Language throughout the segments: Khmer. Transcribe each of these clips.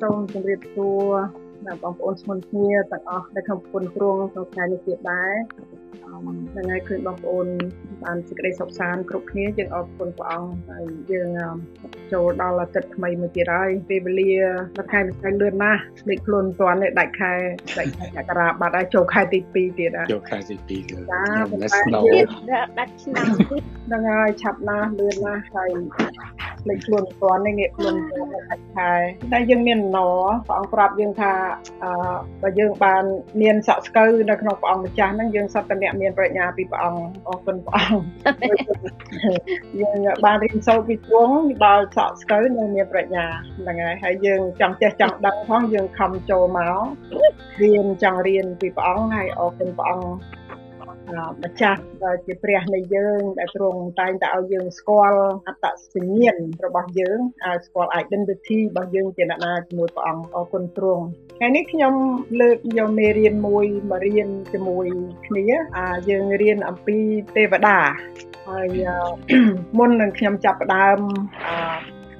សូមជម្រាបសួរដល់បងប្អូនស្មុនគ្នាទាំងអស់ដែលក្នុងប្រពន្ធគ្រងក្នុងថ្ងៃនេះទៀតដែរថ្ងៃឃើញបងប្អូនបានសេចក្តីសុខសាន្តគ្រប់គ្នាយើងអរគុណព្រះអង្គហើយយើងចូលដល់អាទិត្យថ្មីមួយទៀតហើយពេលវេលាមួយខែមួយខែលឿនណាស់លេខខ្លួនទាន់ដាច់ខែដាច់ខែករាបាត់ហើយចូលខែទី2ទៀតហើយចូលខែទី2ទៀតចាដាច់ឆ្នាំទៀតហ្នឹងហើយឆាប់ណាស់លឿនណាស់ហើយ លេខខ្លួនទាន់នេះងាកខ្លួនទាន់ដាច់ខែតែយើងមានណព្រះអង្គប្រាប់យើងថាអឺបើយើងបានមានសក់ស្កូវនៅក្នុងព្រះអង្គម្ចាស់ហ្នឹងយើងសត្វតអ្នកមានប្រាជ្ញាពីព្រះអង្គអរគុណព្រះអង្គយើងបានរៀនសូត្រពីទ្រង់ដល់សក់ស្កូវនៅមានប្រាជ្ញាហ្នឹងហើយហើយយើងចង់ចេះចង់ដឹងផងយើងខំចូលមករៀនចង់រៀនពីព្រះអង្គហើយអរគុណព្រះអង្គ ម្ចាស់ដែលជាព្រះនៃយើងដែលទ្រង់តែងតែឲ្យយើងស្គាល់អត្តសញ្ញាណរបស់យើងឲ្យស្គាល់ identity របស់យើងជាអ្នកណាជាមួយព្រះអង្គអរគុណទ្រង់ថ្ងៃនេះខ្ញុំលើកយកមេរៀនមួយមករៀនជាមួយគ្នាអាយើងរៀនអំពីទេវតាហើយមុននឹងខ្ញុំចាប់ផ្ដើម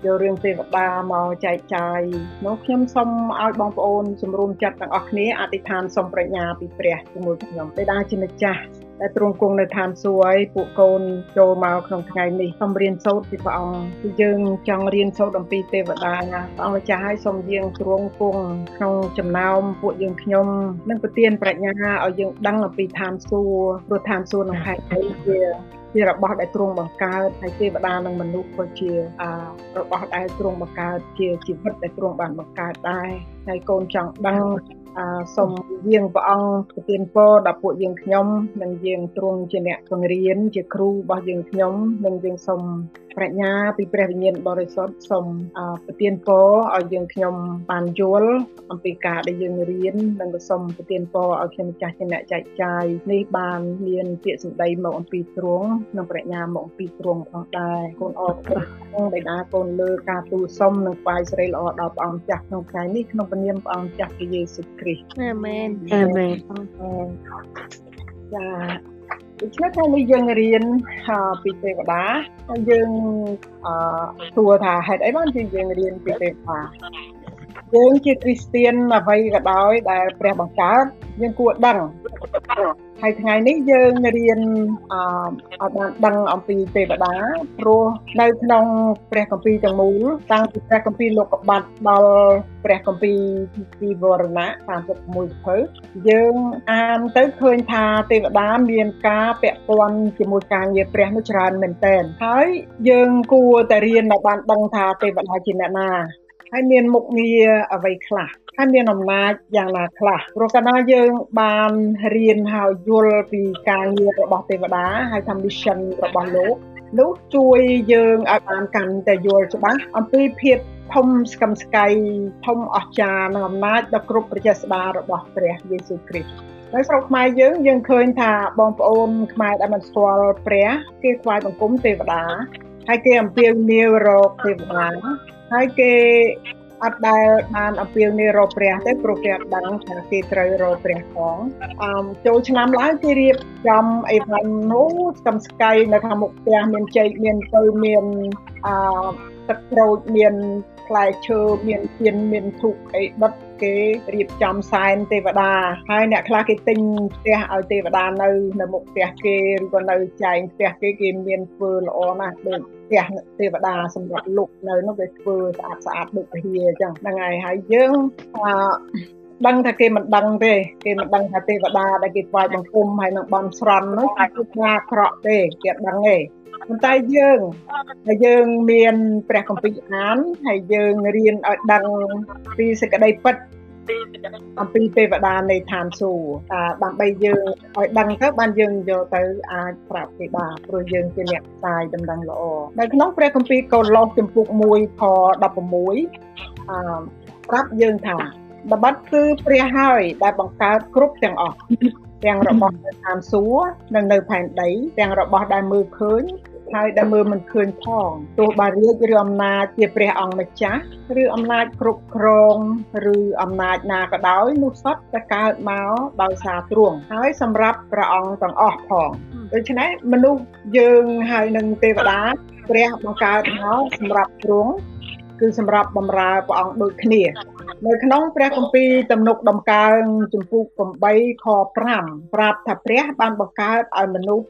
យករឿងទេវតាមកចែកចាយនោះខ្ញុំសូមឲ្យបងប្អូនជំរុំចិត្តទាំងអស់គ្នាអធិដ្ឋានសូមប្រាជ្ញាពីព្រះជាមួយខ្ញុំបេដាជាម្ចាស់ដែលទ្រង់គង់នៅឋានសួគ៌ឲ្យពួកកូនចូលមកក្នុងថ្ងៃនេះសូមរៀនសូត្រពីព្រះអង្គគឺយើងចង់រៀនសូត្រអំពីទេវតាណាព្រះអង្គម្ចាស់ឲ្យសូមយើងទ្រង់គង់ក្នុងចំណោមពួកយើងខ្ញុំនឹងប្រទានប្រាជ្ញាឲ្យយើងដឹងអំពីឋានសួគ៌ព្រោះឋានសួគ៌នឹងហេតុអីជា ជារបស់ដែលទ្រង់បង្កើតហើយទេវតានិងមនុស្សក៏ជាអារបស់ដែលទ្រង់បង្កើតជាជីវិតដែលទ្រង់បានបង្កើតដែរហើយកូនចង់ដឹង សូមយាងព្រះអង្គប្រទានពរដល់ពួកយើងខ្ញុំនិងយើងទ្រង់ជាអ្នកបង្រៀនជាគ្រូរបស់យើងខ្ញុំនិងយើងសូមប្រាជ្ញាពីព្រះវិញ្ញាណបរិសុទ្ធសូមប្រទានពរឲ្យយើងខ្ញុំបានយល់អំពីការដែលយើងរៀននិងសូមប្រទានពរឲ្យខ្ញុំម្ចាស់ជាអ្នកចែកចាយនេះបានមានពាក្យសម្ដីមកអំពីទ្រង់និងប្រាជ្ញាមកអំពីទ្រង់ផងដែរកូនអរគុណបិតាកូនលើការទូលសុំនិងថ្វាយសេរីល្អដល់ព្រះអង្គចាស់ក្នុងថ្ងៃនេះក្នុងព្រះនាមព្រះអង្គចាស់ព្រះយេស៊ូវគ្រីស្ទអាមែនអាមែនចាដូច្នេះថ្ងៃនេះយើងរៀនពីទេវតាហើយយើងអឺសួរថាហេតុអីបានជាយើងរៀនពីទេវតា យើងជាគ្រីស្ទៀនអ្វីក៏ដោយដែលព្រះបង្កើតយើងគួរដឹងហើយថ្ងៃនេះយើងរៀនអឺបានដឹងអំពីទេវតាព្រោះនៅក្នុងព្រះគម្ពីរទាំងមូលតាំងពីព្រះគម្ពីរលោកកបាត់ដល់ព្រះគម្ពីរពីវរណៈ36ភើយើងអានទៅឃើញថាទេវតាមានការពាក់ព័ន្ធជាមួយការងារព្រះនោះច្រើនមែនទែនហើយយើងគួរតែរៀនឲ្យបានដឹងថាទេវតាជាអ្នកណា ហើយមានមុខងារអ្វីខ្លះហើយមានអំណាចយ៉ាងណាខ្លះព្រោះកាលណាយើងបានរៀនហើយយល់ពីការងាររបស់ទេវតាហើយថា mission របស់លោកនោះជួយយើងឲ្យបានកាន់តែយល់ច្បាស់អំពីភាពធំស្កឹមស្កៃធំអស្ចារ្យនិងអំណាចដ៏គ្រប់ប្រជេស្តារបស់ព្រះយេស៊ូវគ្រីស្ទនៅស្រុកខ្មែរយើងយើងឃើញថាបងប្អូនខ្មែរដែលមិនស្គាល់ព្រះគេថ្វាយបង្គំទេវតាហើយគេអំពាវនាវរកទេវតា ហើយគេអត់ដែលបានអំពាវនាវរកព្រះទេព្រោះគេអត់ដឹងថាគេត្រូវរកព្រះផងអឺចូលឆ្នាំឡើងគេរៀបចំអីវ៉ាន់នោះស្កំស្កៃនៅខាងមុខផ្ទះមានចេកមានទៅមានអឺទឹកក្រូចមានផ្លែឈើមានទៀនមានធូបអីដុត គេរៀបចំសែនទេវតាហើយអ្នកខ្លះគេទិញផ្ទះឲ្យទេវតានៅនៅមុខផ្ទះគេឬក៏នៅចែងផ្ទះគេគេមានធ្វើល្អណាស់ដូចផ្ទះទេវតាសម្រាប់លុកនៅនោះគេធ្វើស្អាតស្អាតដូចពហិអញ្ចឹងហ្នឹងហើយហើយយើងអឺដឹងថាគេមិនដឹងទេគេមិនដឹងថាទេវតាដែលគេថ្វាយបង្គំហើយនឹងបន់ស្រន់នោះគឺស្នាក្រក់ទេគេអត់ដឹងទេប៉ុន្តែយើងហើយយើងមានព្រះគម្ពីរអានហើយយើងរៀនឲ្យដឹងពីសេចក្តីពិត អំពីទេវតានៃឋានសួគ៌តែដើម្បីយើងឲ្យដឹងទៅបានយើងយកទៅអាចប្រាប់គេបានព្រោះយើងជាអ្នកផ្សាយដំណឹងល្អនៅក្នុងព្រះគម្ពីរកូឡូសជំពូក1ខ16អឺប្រាប់យើងថាល្បិតគឺព្រះហើយដែលបង្កើតគ្រប់ទាំងអស់ទាំងរបស់នៅឋានសួគ៌និងនៅផែនដីទាំងរបស់ដែលមើលឃើញ ហើយដែលមើលមិនឃើញផងទោះបារាជឬអំណាចជាព្រះអង្គម្ចាស់ឬអំណាចគ្រប់គ្រងឬអំណាចណាក៏ដោយនោះសុទ្ធតែកើតមកដោយសារទ្រង់ហើយសម្រាប់ព្រះអង្គទាំងអស់ផងដូច្នេះមនុស្សយើងហើយនឹងទេវតាព្រះបង្កើតមកសម្រាប់ទ្រង់ គឺសម្រាប់បម្រើព្រះអង្គដូចគ្នា នៅក្នុងព្រះគម្ពីរទំនុកដំកើងជំពូក8ខ5ប្រាប់ថាព្រះបានបង្កើតឲ្យមនុស្ស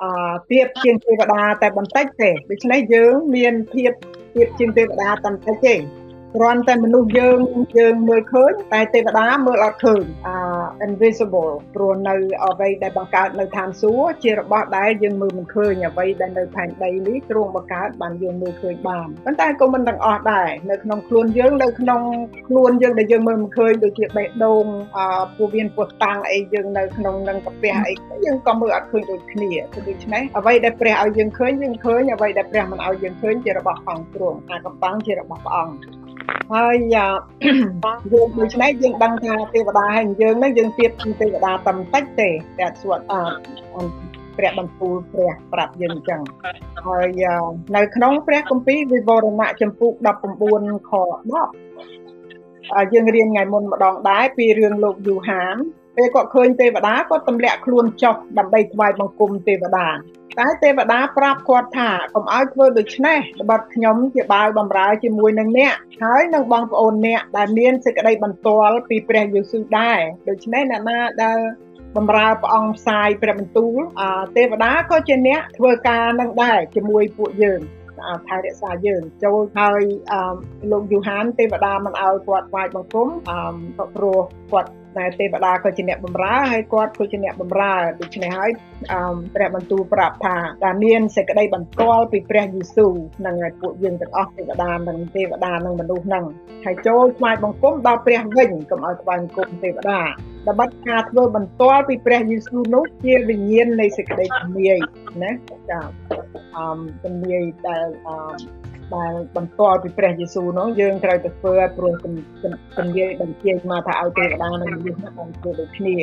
ទៀបជាងទេវតាតែបន្តិចទេដូច្នេះយើងមានភាពទៀបជាងទេវតាតែបន្តិចទេ គ្រាន់តែមនុស្សយើងយើងមើលឃើញតែទេវតាមើលអត់ឃើញអា invisible ព្រោះនៅអ្វីដែលបង្កើតនៅឋានសួគ៌ជារបស់ដែលយើងមើលមិនឃើញអ្វីដែលនៅផែនដីនេះទ្រង់បង្កើតបានយើងមើលឃើញបានប៉ុន្តែក៏មិនទាំងអស់ដែរនៅក្នុងខ្លួនយើងនៅក្នុងខ្លួនយើងដែលយើងមើលមិនឃើញដូចជាបេះដូងអពោះវៀនពោះតាំងអីយើងនៅក្នុងនឹងកាពះអីយើងក៏មើលអត់ឃើញដូចគ្នាដូច្នេះអ្វីដែលព្រះឲ្យយើងឃើញយើងឃើញអ្វីដែលព្រះមិនឲ្យយើងឃើញជារបស់អង្គទ្រង់អាកំបាំងជារបស់ព្រះអង្គ ហើយយើងដូច្នេះយើងដឹងថាទេវតាហើយយើងនឹងយើងទៀតពីទេវតាតែបន្តិចទេតែស្វត់អព្រះបន្ទូលព្រះប្រាប់យើងអញ្ចឹងហើយនៅក្នុងព្រះគម្ពីរវិវរណៈចំពុក19ខ10យើងរៀនថ្ងៃមុនម្ដងដែរពីរឿងលោកយូហាន ពេលគាត់ឃើញទេវតាគាត់ទម្លាក់ខ្លួនចុះដើម្បីថ្វាយបង្គំទេវតាតែទេវតាប្រាប់គាត់ថាកុំឲ្យធ្វើដូច្នេះត្បិតខ្ញុំជាបាវបំរើជាមួយនឹងអ្នកហើយនឹងបងប្អូនអ្នកដែលមានសេចក្តីបន្ទាល់ពីព្រះយេស៊ូវដែរដូច្នេះអ្នកណាដែលបំរើព្រះអង្គផ្សាយព្រះបន្ទូលទេវតាក៏ជាអ្នកធ្វើការនឹងដែរជាមួយពួកយើងថែរក្សាយើងចូលហើយលោកយូហានទេវតាមិនឲ្យគាត់ថ្វាយបង្គំអឺព្រោះគាត់ តែទេវតាក៏ជាអ្នកបម្រើហើយគាត់ក៏ជាអ្នកបម្រើដូច្នេះហើយព្រះបន្ទូលប្រាប់ថាដែលមានសេចក្តីបន្ទាល់ពីព្រះយេស៊ូវនឹងឲ្យពួកយើងទាំងអស់ទេវតានិងទេវតានិងមនុស្សនឹងហើយចូលថ្វាយបង្គំដល់ព្រះវិញកុំឲ្យថ្វាយបង្គំទេវតាដើម្បីការធ្វើបន្ទាល់ពីព្រះយេស៊ូវនោះជាវិញ្ញាណនៃសេចក្តីជំនាយណាចាអឺជំនាយដែលអឺ ដែលបន្ទាល់ពីព្រះយេស៊ូវនោះយើងត្រូវតែធ្វើព្រោះជំនាញបញ្ជាមកថាឲ្យទេវតានិងមនុស្សហ្នឹងបានធ្វើដូចគ្នា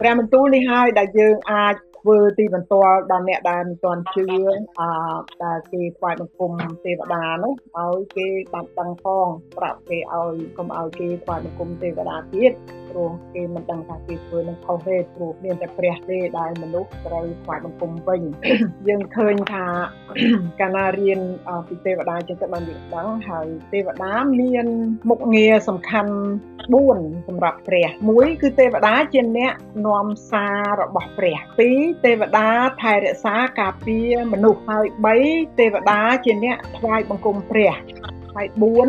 ព្រះបន្ទូលនេះហើយដែលយើងអាចធ្វើទីបន្ទាល់ដល់អ្នកដែលមិនទាន់ជឿអឺដែលគេថ្វាយបង្គំទេវតានោះឲ្យគេបានដឹងផងប្រាប់គេឲ្យកុំឲ្យគេថ្វាយបង្គំទេវតាទៀតព្រោះគេមិនដឹងថាគេធ្វើនឹងខុសទេព្រោះមានតែព្រះទេដែលមនុស្សត្រូវថ្វាយបង្គំវិញយើងឃើញថាកាលណារៀនពីទេវតាចឹងទៅបានយើងដឹងហើយទេវតាមានមុខងារសំខាន់4សម្រាប់ព្រះមួយគឺទេវតាជាអ្នកនាំសាររបស់ព្រះ2ទេវតាថែរក្សាការពារមនុស្សហើយ3ទេវតាជាអ្នកថ្វាយបង្គំព្រះ ហើយ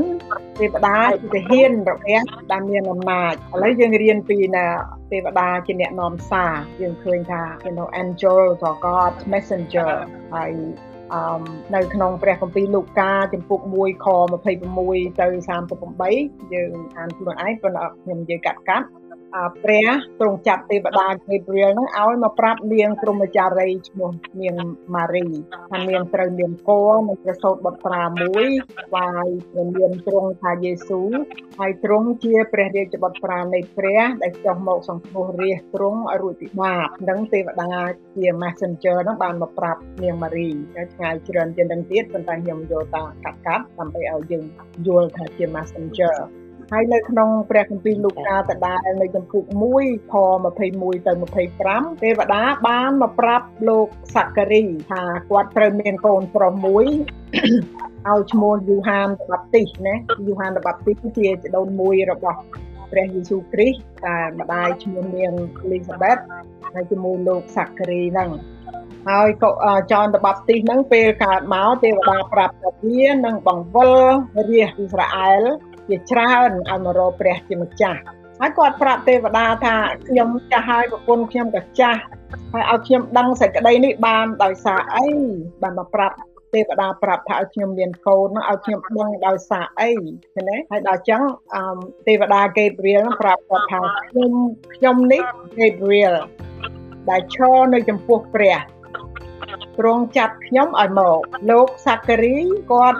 4ទេវតាជាទាហានរបស់ដែលមានអំណាចឥឡូវយើងរៀនពីណាទេវតាជាអ្នកនាំសារយើងឃើញថា you know angel or god messenger ហើយអឺនៅក្នុងព្រះគម្ពីរលូកាចំពុក1ខ26ទៅ38យើងអានខ្លួនឯងប៉ុន្តែខ្ញុំនិយាយកាត់កាត់ ព្រះទ្រង់ចាត់ទេវតា Gabriel ហ្នឹងឲ្យមកប្រាប់នាងព្រហ្មចារីឈ្មោះនាងម៉ារីថានាងត្រូវមានកូននិងប្រសូតបុត្រាមួយស្វាយព្រះនាមទ្រង់ថាយេស៊ូហើយទ្រង់ជាព្រះរាជបុត្រានៃព្រះដែលចុះមកសង្គ្រោះរាជទ្រង់ឲ្យរួចពីបាបនិងទេវតាជា messenger ហ្នឹងបានមកប្រាប់នាងម៉ារីឆ្ងាយច្រើនជាងនឹងទៀតប៉ុន្តែខ្ញុំយកតាកាត់កាត់ដើម្បីឲ្យយើងយល់ថាជា messenger ហើយនៅក្នុងព្រះគម្ពីរលូកាតដែលនៅចំពុក1ខ21ទៅ25ទេវតាបានមកប្រាប់លោកសាការីថាគាត់ត្រូវមានកូនប្រុសមួយឲ្យឈ្មោះយូហានបាប់ទីសណាយូហានបាប់ទីសជាជីដូនមួយរបស់ព្រះយេស៊ូវគ្រីស្ទតែម្ដាយឈ្មោះនាងលីសាបេតហើយជាមួយលោកសាការីហ្នឹងហើយក៏ចនតបាប់ទីសហ្នឹងពេលកើតមកទេវតាប្រាប់ថាវានឹងបង្វិលរាជអ៊ីស្រាអែល ជាច្រើនឲ្យមករកព្រះជាម្ចាស់ហើយគាត់ប្រាប់ទេវតាថាខ្ញុំចាស់ហើយប្រពន្ធខ្ញុំក៏ចាស់ហើយឲ្យខ្ញុំដឹងសេចក្តីនេះបានដោយសារអីបានមកប្រាប់ទេវតាប្រាប់ថាឲ្យខ្ញុំមានកូននោះឲ្យខ្ញុំដឹងដោយសារអីឃើញទេហើយដល់អញ្ចឹងអឺទេវតា Gabriel ប្រាប់គាត់ថាខ្ញុំខ្ញុំនេះ Gabriel ដែលឈរនៅចំពោះព្រះទ្រង់ចាប់ខ្ញុំឲ្យមកលោកសាការីគាត់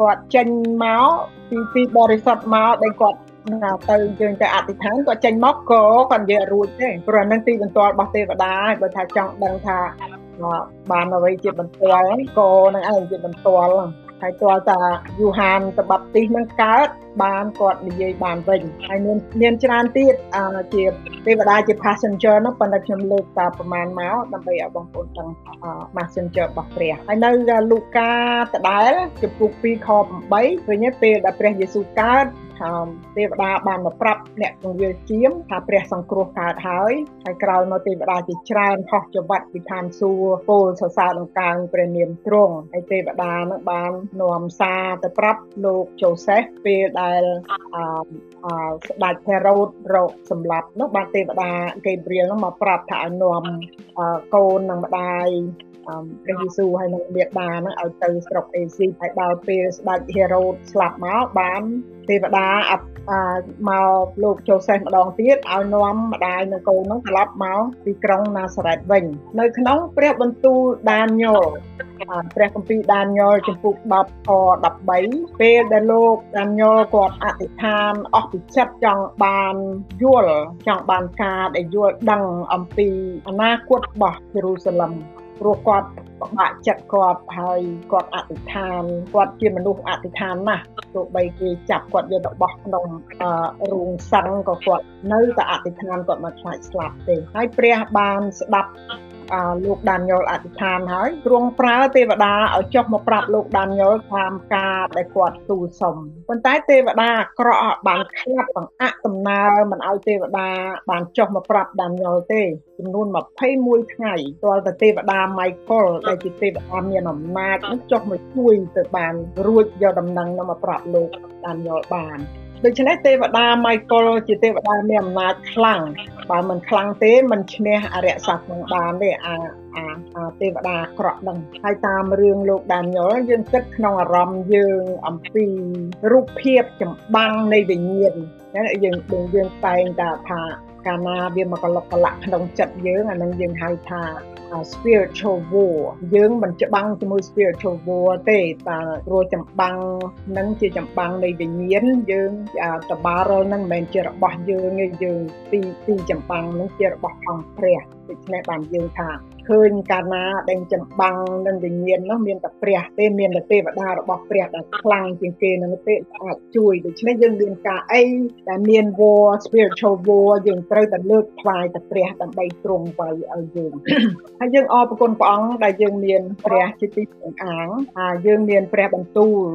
គាត់ចេញមកពីទីបរិសុទ្ធមកដែលគាត់ណាទៅយើងទៅអធិដ្ឋានគាត់ចេញមកក៏គាត់និយាយរួចទេព្រោះនឹងទីបន្ទាល់របស់ទេវតាបើថាចង់ដឹងថាបានអ្វីជាបន្ទាល់ក៏នឹងឯងជាបន្ទាល់ហើយទាល់តាយូហានតបាប់ទីសនឹងកើតបានគាត់និយាយបានវិញហើយមានមានច្រើនទៀតអឺជាទេវតាជា passenger នោះប៉ុន្តែខ្ញុំលើកតែប្រមាណមកដើម្បីឲ្យបងប្អូនដឹង messenger របស់ព្រះហើយនៅលូកាដដែលចំពុក2ខ8ឃើញទេពេលដែលព្រះយេស៊ូវកើតថាទេវតាបានមកប្រាប់អ្នកពង្រាលជាមថាព្រះសង្គ្រោះកើតហើយហើយក្រោយមកទេវតាជាច្រើនខុសចវត្តពីឋានសួគ៌ពោលសរសើរដង្កើងព្រះនាមទ្រង់ហើយទេវតានឹងបាននាំសារទៅប្រាប់លោកជូសេសពេលដែលអឺស្ដេចហេរ៉ូតរកសម្លាប់នោះបានទេវតាហ្គេព្រាលនោះមកប្រាប់ថាឲ្យនាំកូននិងម្ដាយ ព្រះយេស៊ូវហើយនឹងមេដាហ្នឹងឲ្យទៅស្រុកអេស៊ីហើយដល់ពេលស្ដេចហេរ៉ូតស្លាប់មកបានទេវតាមកលោកចូលសេះម្ដងទៀតឲ្យនាំម្ដាយនិងកូននោះត្រឡប់មកពីក្រុងណាសារ៉េតវិញនៅក្នុងព្រះបន្ទូលដានញ៉ូលព្រះគម្ពីរដានញ៉ូលចំពុក10ខ13ពេលដែលលោកដានញ៉ូលគាត់អធិដ្ឋានអស់ពីចិត្តចង់បានយល់ចង់បានការដែលយល់ដឹងអំពីអនាគតរបស់យេរូសាឡឹម ព្រោះគាត់ពិបាកចិត្តគាត់ហើយគាត់អធិដ្ឋានគាត់ជាមនុស្សអធិដ្ឋានណាស់ទោះបីគេចាប់គាត់យកទៅបោះក្នុងរូងសឹងក៏គាត់នៅតែអធិដ្ឋានគាត់មកខ្លាចស្លាប់ទេហើយព្រះបានស្ដាប់ លោកដានយ៉ុលអធិដ្ឋានហើយទ្រង់ប្រើទេវតាឲ្យចុះមកប្រាប់លោកដានយ៉ុលតាមការដែលគាត់ទូលសុំប៉ុន្តែទេវតាអាក្រក់បានខ្លាប់បង្អាក់ដំណើរមិនឲ្យទេវតាបានចុះមកប្រាប់ដានយ៉ុលទេចំនួន21ថ្ងៃទាល់តែទេវតាម៉ៃកុលដែលជាទេវតាមានអំណាចនឹងចុះមកជួយទៅបានរួចយកដំណឹងនោះមកប្រាប់លោកដានយ៉ុលបាន ដូច្នេះទេវតាម៉ៃកុលជាទេវតាមានអំណាចខ្លាំងបើមិនខ្លាំងទេមិនឈ្នះអរិយសត្វនឹងបានទេអាអាទេវតាក្រក់នឹងហើយតាមរឿងលោកដានញ៉ុលយើងគិតក្នុងអារម្មណ៍យើងអំពីរូបភាពចម្បាំងនៃវិញ្ញាណយើងយើងតែងតែថា កាលណាវាមកកលុកកលាក់ក្នុងចិត្តយើងអានឹងយើងហៅថា spiritual war យើងមិនច្បាំងជាមួយ spiritual war ទេតែព្រោះចម្បាំងនឹងជាចម្បាំងនៃវិញ្ញាណយើងតបារលនឹងមិនមែនជារបស់យើងទេយើងទីទីចម្បាំងនឹងជារបស់អង្គព្រះដូច្នេះបានយើងថាឃើញកាលណាដែលចម្បាំងនឹងវិញ្ញាណនោះមានតែព្រះទេមានតែទេវតារបស់ព្រះដែលខ្លាំងជាងគេនឹងទេអាចជួយដូច្នេះយើងមានការអីដែលមាន war spiritual war យើងត្រូវតែលើកថ្វាយតែព្រះដើម្បីទ្រង់ໄວឲ្យយើងហើយយើងអរគុណព្រះអង្គដែលយើងមានព្រះជាទីពឹងអាងហើយយើងមានព្រះបន្ទូល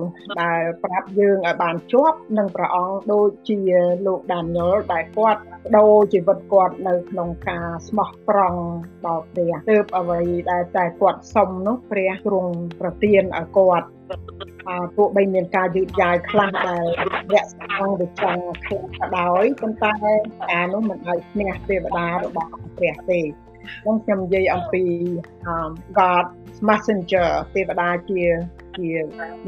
ដែលប្រាប់យើងឲ្យបានជាប់នឹងព្រះអង្គដូចជាលោកដានីយ៉ុលដែលគាត់បដូរជីវិតគាត់នៅក្នុងការស្មោះត្រង់ដល់ព្រះទើបអ្វីដែលតែគាត់សុំនោះព្រះទ្រង់ប្រទានឲ្យគាត់អឺពួកបីមានការយឺតយ៉ាវខ្លះដែលរក្សាទៅចង់ខ្លះក៏ដោយប៉ុន្តែអានោះមិនឲ្យឈ្នះទេវតារបស់ព្រះទេខ្ញុំខ្ញុំនិយាយអំពី God Messenger ទេវតាជា ជា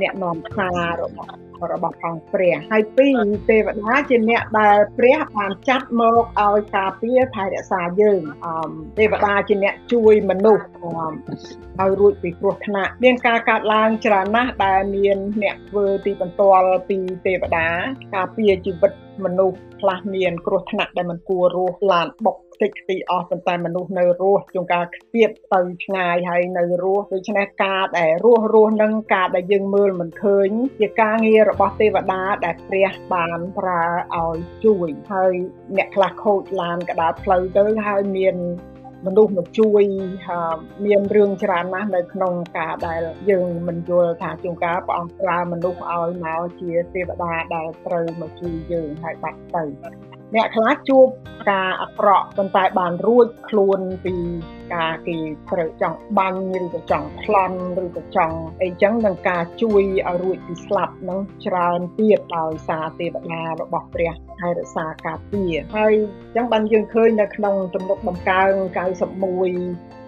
អ្នកនាំសាររបស់របស់អង្គព្រះហើយពីរទេវតាជាអ្នកដែលព្រះបានចាត់មកឲ្យការពារថែរក្សាយើងអមទេវតាជាអ្នកជួយមនុស្សឲ្យរួចពីគ្រោះថ្នាក់មានការកាត់ឡើងច្រើនណាស់ដែលមានអ្នកធ្វើទីបន្ទាល់ពីទេវតាការពារជីវិតមនុស្សខ្លះមានគ្រោះថ្នាក់ដែលមិនគួររស់ឡានបុក តិចទីអស់ប៉ុន្តែមនុស្សនៅរស់ជួនកាលខ្ទាបទៅឆ្ងាយហើយនៅរស់ដូច្នេះការដែលរស់រស់នឹងការដែលយើងមើលមិនឃើញជាការងាររបស់ទេវតាដែលព្រះបានប្រើឲ្យជួយហើយអ្នកខ្លះខូចឡានកដាលផ្លូវទៅហើយមានមនុស្សមកជួយមានរឿងច្រើនណាស់នៅក្នុងការដែលយើងមិនយល់ថាជួនកាលព្រះអង្គប្រើមនុស្សឲ្យមកជាទេវតាដែលត្រូវមកជួយយើងហើយបាត់ទៅ អ្នកខ្លះជួបការអាក្រក់ប៉ុន្តែបានរួចខ្លួនពីការគេត្រូវចង់បាញ់ឬក៏ចង់ប្លន់ឬក៏ចង់អីចឹងនឹងការជួយឲ្យរួចពីស្លាប់នឹងច្រើនទៀតដោយសារទេវតារបស់ព្រះហើយរក្សាការពារហើយចឹងបានយើងឃើញនៅក្នុងទំនុកដំកើង91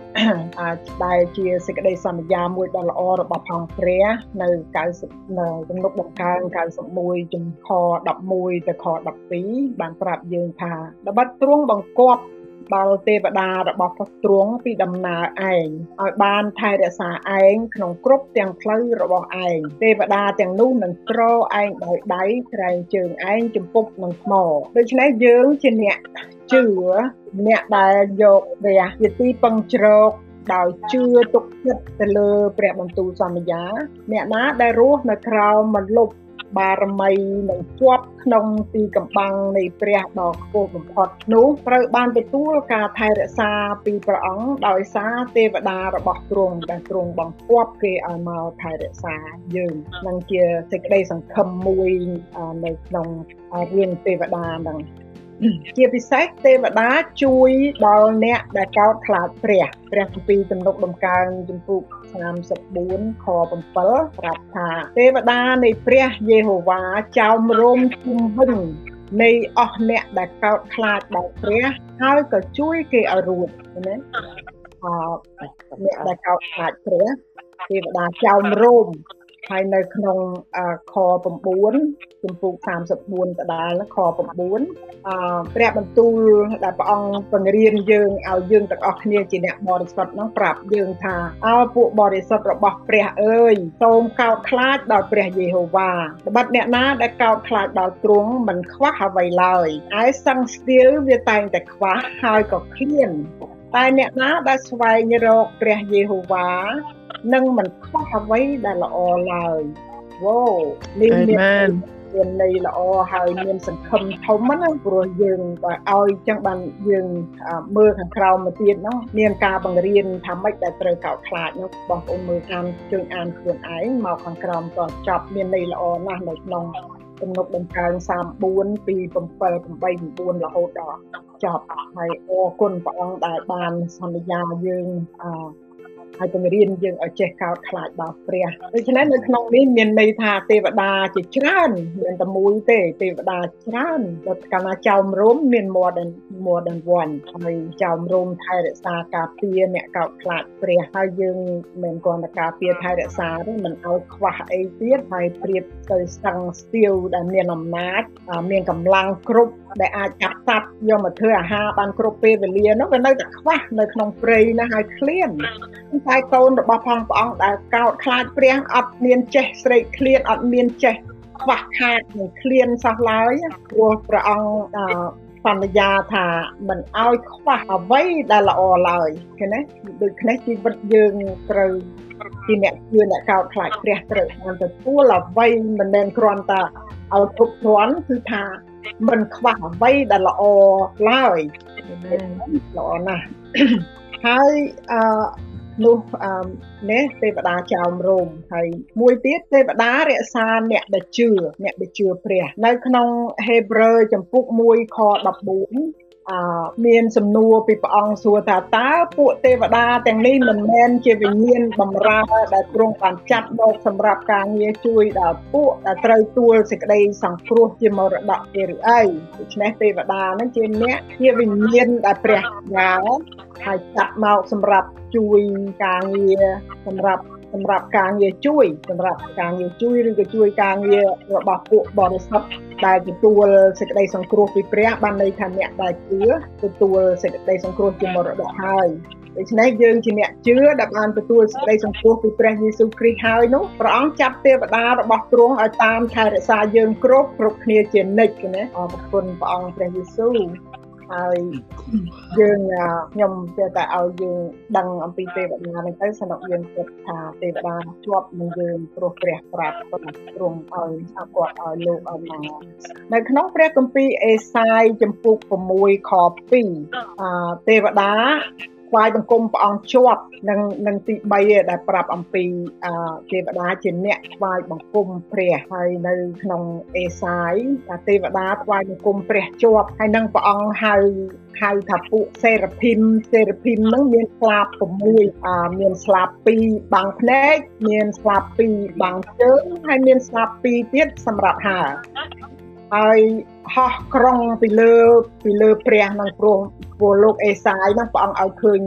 អាចដែលជាសេចក្តីសន្យាមួយដ៏ល្អរបស់ផងព្រះនៅ90នៅទំនុកបង្កើង91ចំខ11ទៅខ12បានប្រាប់យើងថាដបិតទ្រង់បង្គាប់ ដល់ទេវតារបស់ព្រះទ្រង់ពីដំណើរឯងឲ្យបានថែរក្សាឯងក្នុងគ្រប់ទាំងផ្លូវរបស់ឯងទេវតាទាំងនោះនឹងក្រឯងដោយដៃក្រែងជើងឯងចំពុកនឹងថ្មដូច្នេះយើងជាអ្នកជឿអ្នកដែលយកព្រះជាទីពឹងជ្រកដោយជឿទុកចិត្តទៅលើព្រះបន្ទូលសន្យាអ្នកណាដែលរស់នៅក្រោមមលុប បារមីនិងជាប់ក្នុងទីកម្បាំងនៃព្រះដ៏ខ្ពស់បំផុតនោះត្រូវបានទទួលការថែរក្សាពីព្រះអង្គដោយសារទេវតារបស់ទ្រង់ដែលទ្រង់បង្គាប់គេឲ្យមកថែរក្សាយើងនឹងជាសេចក្តីសង្ឃឹមមួយនៅក្នុងរឿងទេវតានឹង ជាពិសេសទេវតាជួយដល់អ្នកដែលកោតខ្លាចព្រះព្រះគម្ពីរទំនុកដំកើងជំពូក34ខ7ប្រាប់ថាទេវតានៃព្រះយេហូវ៉ាចោមរោមជុំវិញ នៃអស់អ្នកដែលកោតខ្លាចដល់ព្រះហើយក៏ជួយគេឲ្យរួចណាអអ្នកដែលកោតខ្លាចព្រះទេវតាចោមរោម ហើយនៅក្នុងខ9ជំពូក34ដដែលខ9អព្រះបន្ទូលដែលព្រះអង្គបង្រៀនយើងឲ្យយើងទាំងអស់គ្នាជាអ្នកបរិសុទ្ធនោះប្រាប់យើងថាអើពួកបរិសុទ្ធរបស់ព្រះអើយសូមកោតខ្លាចដល់ព្រះយេហូវ៉ាត្បិតអ្នកណាដែលកោតខ្លាចដល់ទ្រង់មិនខ្វះអ្វីឡើយឯសង្ស្ទាលវាតែងតែខ្វះហើយក៏ឃ្លានតែអ្នកណាដែលស្វែងរកព្រះយេហូវ៉ា នឹងមិនខ្វះអ្វីដែលល្អឡើយវ៉ូនេះមានមានន័យល្អហើយមានសង្ឃឹមធំណាព្រោះយើងបើឲ្យចឹងបានយើងមើលខាងក្រោមមកទៀតហ្នឹងមានការបង្រៀនថាម៉េចដែលត្រូវកោតខ្លាចនោះបងប្អូនមើលអានជើងអានខ្លួនឯងមកខាងក្រោមតចប់មានន័យល្អណាស់នៅក្នុងទំនុកដំកើង34ពី7 8 9រហូតដល់ចប់ហើយអរគុណព្រះអង្គដែលបានសន្យាយើងអ ហើយបង្រៀនយើងឲ្យចេះកោតខ្លាចដល់ព្រះដូច្នេះនៅក្នុងនេះមានន័យថាទេវតាជាច្រើនមានតែមួយទេទេវតាច្រើនដល់កាលណាចៅមរមមាន more than more than one ហើយចៅមរមថែរក្សាការពារអ្នកកោតខ្លាចព្រះហើយយើងមិនគ្រាន់តែការពារថែរក្សាទេមិនឲ្យខ្វះអីទៀតហើយប្រៀបទៅស្ទឹងស្ទាវដែលមានអំណាចមានកម្លាំងគ្រប់ដែលអាចចាប់សត្វយកមកធ្វើអាហារបានគ្រប់ពេលវេលានោះវានៅតែខ្វះនៅក្នុងព្រៃណាហើយឃ្លានតែកូនរបស់ផងព្រះអង្គដែលកោតខ្លាចព្រះអត់មានចេះស្រេកឃ្លានអត់មានចេះខ្វះខាតនឹងឃ្លានសោះឡើយព្រោះព្រះអង្គសន្យាថាមិនឲ្យខ្វះអ្វីដែលល្អឡើយឃើញទេដូចនេះជីវិតយើងត្រូវជាអ្នកជឿអ្នកកោតខ្លាចព្រះត្រូវបានទទួលអ្វីមិនមែនគ្រាន់តែឲ្យគ្រប់គ្រាន់គឺថា មិនខ្វះអ្វីដែលល្អឡើយល្អណាស់ហើយអឺនោះអឺនេះទេវតាចោមរោមហើយមួយទៀតទេវតារក្សាអ្នកដែលជឿអ្នកដែលជឿព្រះ នៅក្នុងហេព្រើរចំពុក1ខ14អឺ មានសំណួរពីព្រះអង្គសួរថាតើពួកទេវតាទាំងនេះមិនមែនជាវិញ្ញាណបំរើដែលទ្រង់បានចាត់មកសម្រាប់ការងារជួយដល់ពួកដែលត្រូវទួលសេចក្តីសង្គ្រោះជាមរតកទេឬអីដូច្នេះទេវតានឹងជាអ្នកជាវិញ្ញាណដែលព្រះយ៉ាងហើយចាត់មកសម្រាប់ជួយការងារសម្រាប់ សម្រាប់ការងារជួយសម្រាប់ការងារជួយឬក៏ជួយការងាររបស់ពួកបរិសុទ្ធដែលទទួលសេចក្តីសង្គ្រោះពីព្រះបានន័យថាអ្នកដែលជឿទទួលសេចក្តីសង្គ្រោះជាមរតកហើយដូច្នេះយើងជាអ្នកជឿដែលបានទទួលសេចក្តីសង្គ្រោះពីព្រះយេស៊ូវគ្រីស្ទហើយនោះព្រះអង្គចាត់ទេវតារបស់ទ្រង់ឲ្យតាមថែរក្សាយើងគ្រប់គ្រប់គ្នាជានិច្ចណាអរគុណព្រះអង្គព្រះយេស៊ូវ ហើយយើងខ្ញុំចេះតែឲ្យយើងដឹងអំពីទេវតាហ្នឹងទៅសំណុកយើងគិតថាទេវតាជាប់នឹងយើងព្រោះព្រះប្រាប់គាត់ទ្រង់ឲ្យអគាត់ឲ្យលោកឲ្យមកនៅក្នុងព្រះគម្ពីរអេសាយចំពុក6ខ2អទេវតា ថ្វាយបង្គំព្រះអង្គជាប់នឹងនឹងទី3ដែលប្រាប់អំពីទេវតាជាអ្នកថ្វាយបង្គំព្រះហើយនៅក្នុងអេសាយថាទេវតាថ្វាយបង្គំព្រះជាប់ហើយនឹងព្រះអង្គហៅហៅថាពួកសេរភីមសេរភីមនឹងមានស្លាប6អាមានស្លាប2បាំងភ្នែកមានស្លាប2បាំងជើងហើយមានស្លាប2ទៀតសម្រាប់ហើ ហើយហោះក្រុងពីលើពីលើព្រះនឹងព្រោះព្រោះលោកអេសាយនឹងព្រះអង្គឲ្យឃើញ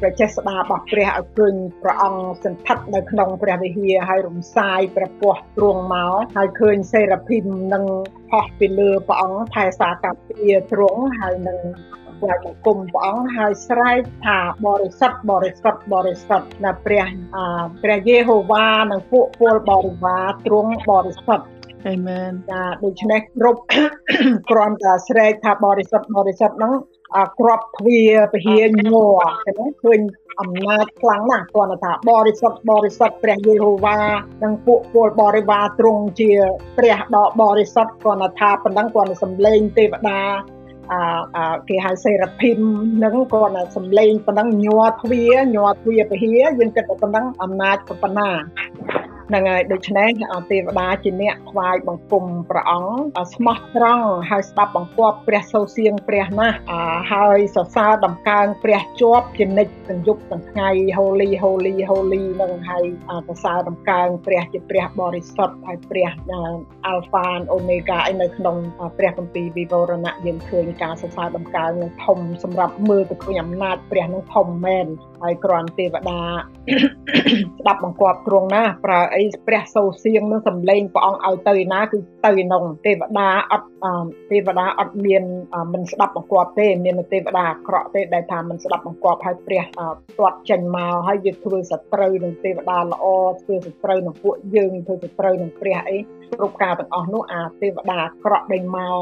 ព្រះចេស្តារបស់ព្រះឲ្យឃើញព្រះអង្គសន្ធិដ្ឋនៅក្នុងព្រះវិហារហើយរំសាយព្រះពោះទ្រង់មកហើយឃើញសេរភីមនឹងហោះពីលើព្រះអង្គថែសារកាពាទ្រង់ហើយនឹងព្រះបង្គំព្រះអង្គហើយស្រែកថាបរិសុទ្ធបរិសុទ្ធបរិសុទ្ធណាព្រះព្រះយេហូវ៉ានិងពួកពលបរិវារទ្រង់បរិសុទ្ធ អាមែនចាដូច្នេះគ្រប់គ្រាន់តែស្រែកថាបរិសុទ្ធបរិសុទ្ធហ្នឹងក្របទ្វារពហិញញ័រចឹងឃើញអំណាចខ្លាំងណាស់គាត់ថាបរិសុទ្ធបរិសុទ្ធព្រះយេហូវ៉ានិងពួកពលបរិវារទ្រង់ជាព្រះដ៏បរិសុទ្ធគាត់ថាប៉ុណ្ណឹងគាត់សំឡេងទេវតាអឺគេហៅសេរ៉ាភីមនឹងគាត់សំឡេងប៉ុណ្ណឹងញ័រទ្វារញ័រទ្វារពហិយើងគិតថាប៉ុណ្ណឹងអំណាចប៉ុណ្ណា ហ្នឹងហើយដូច្នេះទេវតាជាអ្នកថ្វាយបង្គំព្រះអង្គស្មោះត្រង់ហើយស្ដាប់បង្គាប់ព្រះសូរសៀងព្រះណាស់ហើយសរសើរដំកើងព្រះជាប់ជានិច្ចទាំងយប់ទាំងថ្ងៃ Holy Holy Holy នឹងហើយសរសើរដំកើងព្រះជាព្រះបរិសុទ្ធហើយព្រះ Alpha and Omega ឯនៅក្នុងព្រះគម្ពីរវិវរណៈយើងឃើញការសរសើរដំកើងនឹងធំសម្រាប់មើលទៅឃើញអំណាចព្រះនឹងធំមែន ហើយគ្រាន់ទេវតាស្ដាប់បង្គាប់ទ្រង់ណាប្រើអីព្រះសូរសៀងនឹងសំឡេងព្រះអង្គឲ្យទៅឯណាគឺទៅឯនោះទេវតាអត់ទេវតាអត់មានមិនស្ដាប់បង្គាប់ទេមានទេវតាអាក្រក់ទេដែលថាមិនស្ដាប់បង្គាប់ឲ្យព្រះទាត់ចេញមកហើយយើងធ្វើសត្រូវនឹងទេវតាល្អធ្វើសត្រូវនឹងពួកយើងធ្វើសត្រូវនឹងព្រះអី គ្រប់ការទាំងអស់នោះអាទេវតាអាក្រក់ដេញមក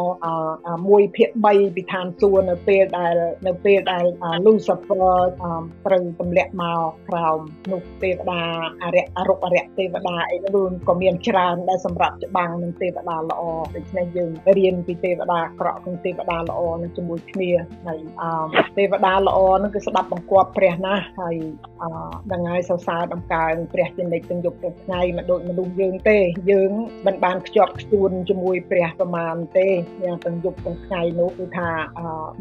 1ភាគ3ពីឋានសួគ៌នៅពេលដែលនៅពេលដែល Lucifer ត្រូវទម្លាក់មកក្រោមនោះទេវតាអរិយអរុបអរិយទេវតាអីនោះក៏មានច្រើនដែរសម្រាប់ច្បាំងនឹងទេវតាល្អដូច្នេះយើងរៀនពីទេវតាអាក្រក់និងទេវតាល្អនឹងជាមួយគ្នាហើយទេវតាល្អនឹងគឺស្ដាប់បង្គាប់ព្រះណាហើយដល់ថ្ងៃសរសើរដំកើងព្រះជានិច្ចទាំងយប់ទាំងថ្ងៃមិនដូចមនុស្សយើងទេយើងមិនបានខ្ជាប់ខ្ជួនជាមួយព្រះប្រមាណទេយ៉ាងទាំងយប់ទាំងថ្ងៃនោះគឺថា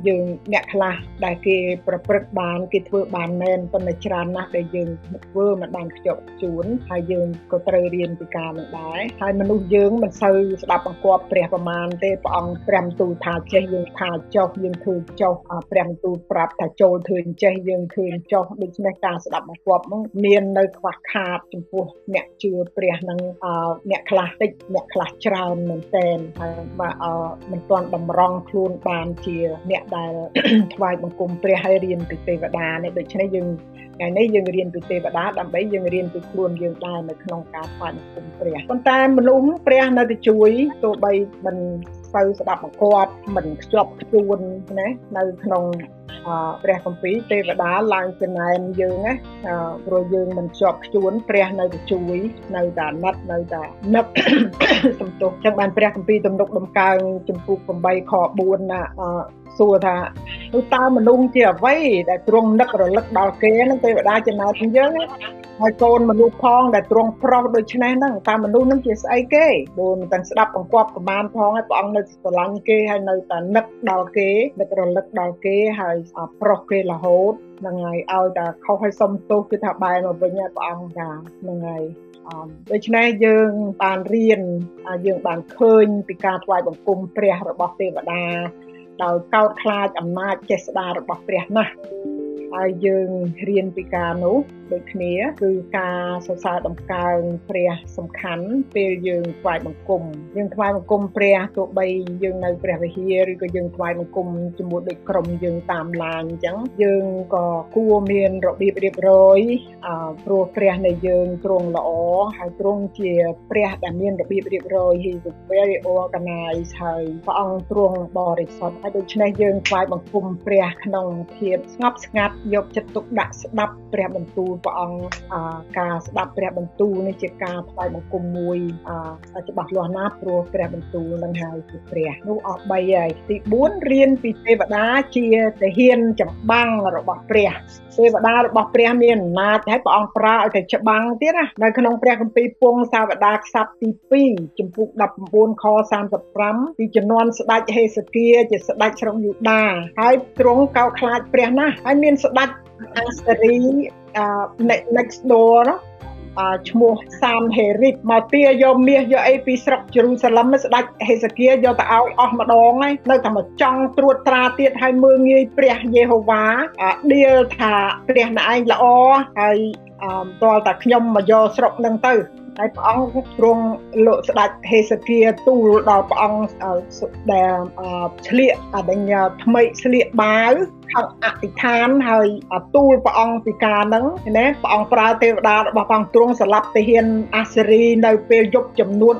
យើងអ្នកខ្លះដែលគេប្រព្រឹត្តបានគេធ្វើបានមែនប៉ុន្តែច្រើនណាស់ដែលយើងធ្វើមិនបានខ្ជាប់ខ្ជួនហើយយើងក៏ត្រូវរៀនពីការនឹងដែរហើយមនុស្សយើងមិនសូវស្ដាប់បង្គាប់ព្រះប្រមាណទេព្រះអង្គព្រះទូលថាចេះយើងថាចុះយើងធ្វើចុះព្រះទូលប្រាប់ថាចូលធ្វើចេះយើងធ្វើចុះដូច្នេះការស្ដាប់បង្គាប់នោះមាននៅខ្វះខាតចំពោះអ្នកជឿព្រះនឹងអ្នកខ្លះតិចអ្នកខ្លះច្រើនមែនតែនហើយបាទមិនទាន់តម្រង់ខ្លួនបានជាអ្នកដែលថ្វាយបង្គំព្រះហើយរៀនពីទេវតានេះដូច្នេះយើងថ្ងៃនេះយើងរៀនពីទេវតាដើម្បីយើងរៀនពីខ្លួនយើងដែរនៅក្នុងការថ្វាយបង្គំព្រះប៉ុន្តែមនុស្សព្រះនៅតែជួយទោះបីមិន ទៅស្ដាប់បង្គាប់មិនខ្ជាប់ខ្ជួនណានៅក្នុងព្រះគម្ពីរទេវតាឡើងចំណែនយើងណាព្រោះយើងមិនជាប់ខ្ជួនព្រះនៅតែជួយនៅតែណិតនៅតែនឹកសំទោសចឹងបានព្រះគម្ពីរទំនុកដំកើងចំពុក8ខ4ណា សួរថានោះតើមនុស្សជាអ្វីដែលទ្រង់នឹករលឹកដល់គេនឹងទេវតាចំណែនយើងហើយកូនមនុស្សផងដែលទ្រង់ប្រុសដូច្នេះហ្នឹងតើមនុស្សនឹងជាស្អីគេដូចមិនទាំងស្ដាប់បង្គាប់ប្រមាណផងហើយព្រះអង្គនៅស្រឡាញ់គេហើយនៅតែនឹកដល់គេនឹករលឹកដល់គេហើយប្រុសគេរហូតហ្នឹងហើយឲ្យតែខុសឲ្យសុំទោសគឺថាបែរមកវិញហើយព្រះអង្គថាហ្នឹងហើយដូច្នេះយើងបានរៀនយើងបានឃើញពីការថ្វាយបង្គំព្រះរបស់ទេវតា ដោយកោតខ្លាចអំណាចចេស្តារបស់ព្រះណាស់ហើយយើងរៀនពីការនោះ ដូចគ្នាគឺការសរសើរដំកើងព្រះសំខាន់ពេលយើងថ្វាយបង្គំយើងថ្វាយបង្គំព្រះទោះបីយើងនៅព្រះវិហារឬក៏យើងថ្វាយបង្គំជាមួយដូចក្រុមយើងតាមឡានអញ្ចឹងយើងក៏គួរមានរបៀបរៀបរយព្រោះព្រះនៃយើងទ្រង់ល្អហើយទ្រង់ជាព្រះដែលមានរបៀបរៀបរយ He is very organized ហើយព្រះអង្គទ្រង់បរិសុទ្ធហើយដូច្នេះយើងថ្វាយបង្គំព្រះក្នុងភាពស្ងប់ស្ងាត់យកចិត្តទុកដាក់ស្ដាប់ព្រះបន្ទូលព្រះអង្គការស្ដាប់ព្រះបន្ទូលនេះជាការថ្វាយបង្គំមួយច្បាស់លាស់ណាស់ព្រោះព្រះបន្ទូលនឹងហើយគឺព្រះនោះអស់3ហើយទី4រៀនពីទេវតាជាទាហានចម្បាំងរបស់ព្រះទេវតារបស់ព្រះមានអំណាចហើយព្រះអង្គប្រើឲ្យតែច្បាំងទៀតណានៅក្នុងព្រះគម្ពីរពងសាវតាខ្សត្រទី2ចំពុក19ខ35ពីជំនាន់ស្ដេចហេសេគៀជាស្ដេចស្រុកយូដាហើយទ្រង់កោតខ្លាចព្រះណាស់ហើយមានស្ដេច អាសេរី next door ណាឈ្មោះសាមហេរិតមកទាយកមាសយកអីពីស្រុកជេរូសាឡឹមស្ដេចហេសេគៀយកទៅឲ្យអស់ម្ដងហើយនៅតែមកចង់ត្រួតត្រាទៀតឲ្យមើងងាយព្រះយេហូវ៉ាដៀលថាព្រះណឯងល្អហើយតលតែខ្ញុំមកយកស្រុកនឹងទៅ ហើយព្រះអង្គទ្រង់លោកស្ដេចហេសេគៀទូលដល់ព្រះអង្គដែលឆ្លៀកអដញ្ញថ្មីឆ្លៀកបាវខំអធិដ្ឋានហើយទូលព្រះអង្គពីការហ្នឹងណាព្រះអង្គប្រើទេវតារបស់ព្រះអង្គទ្រង់សម្លាប់ទាហានអាសេរីនៅពេលយប់ចំនួន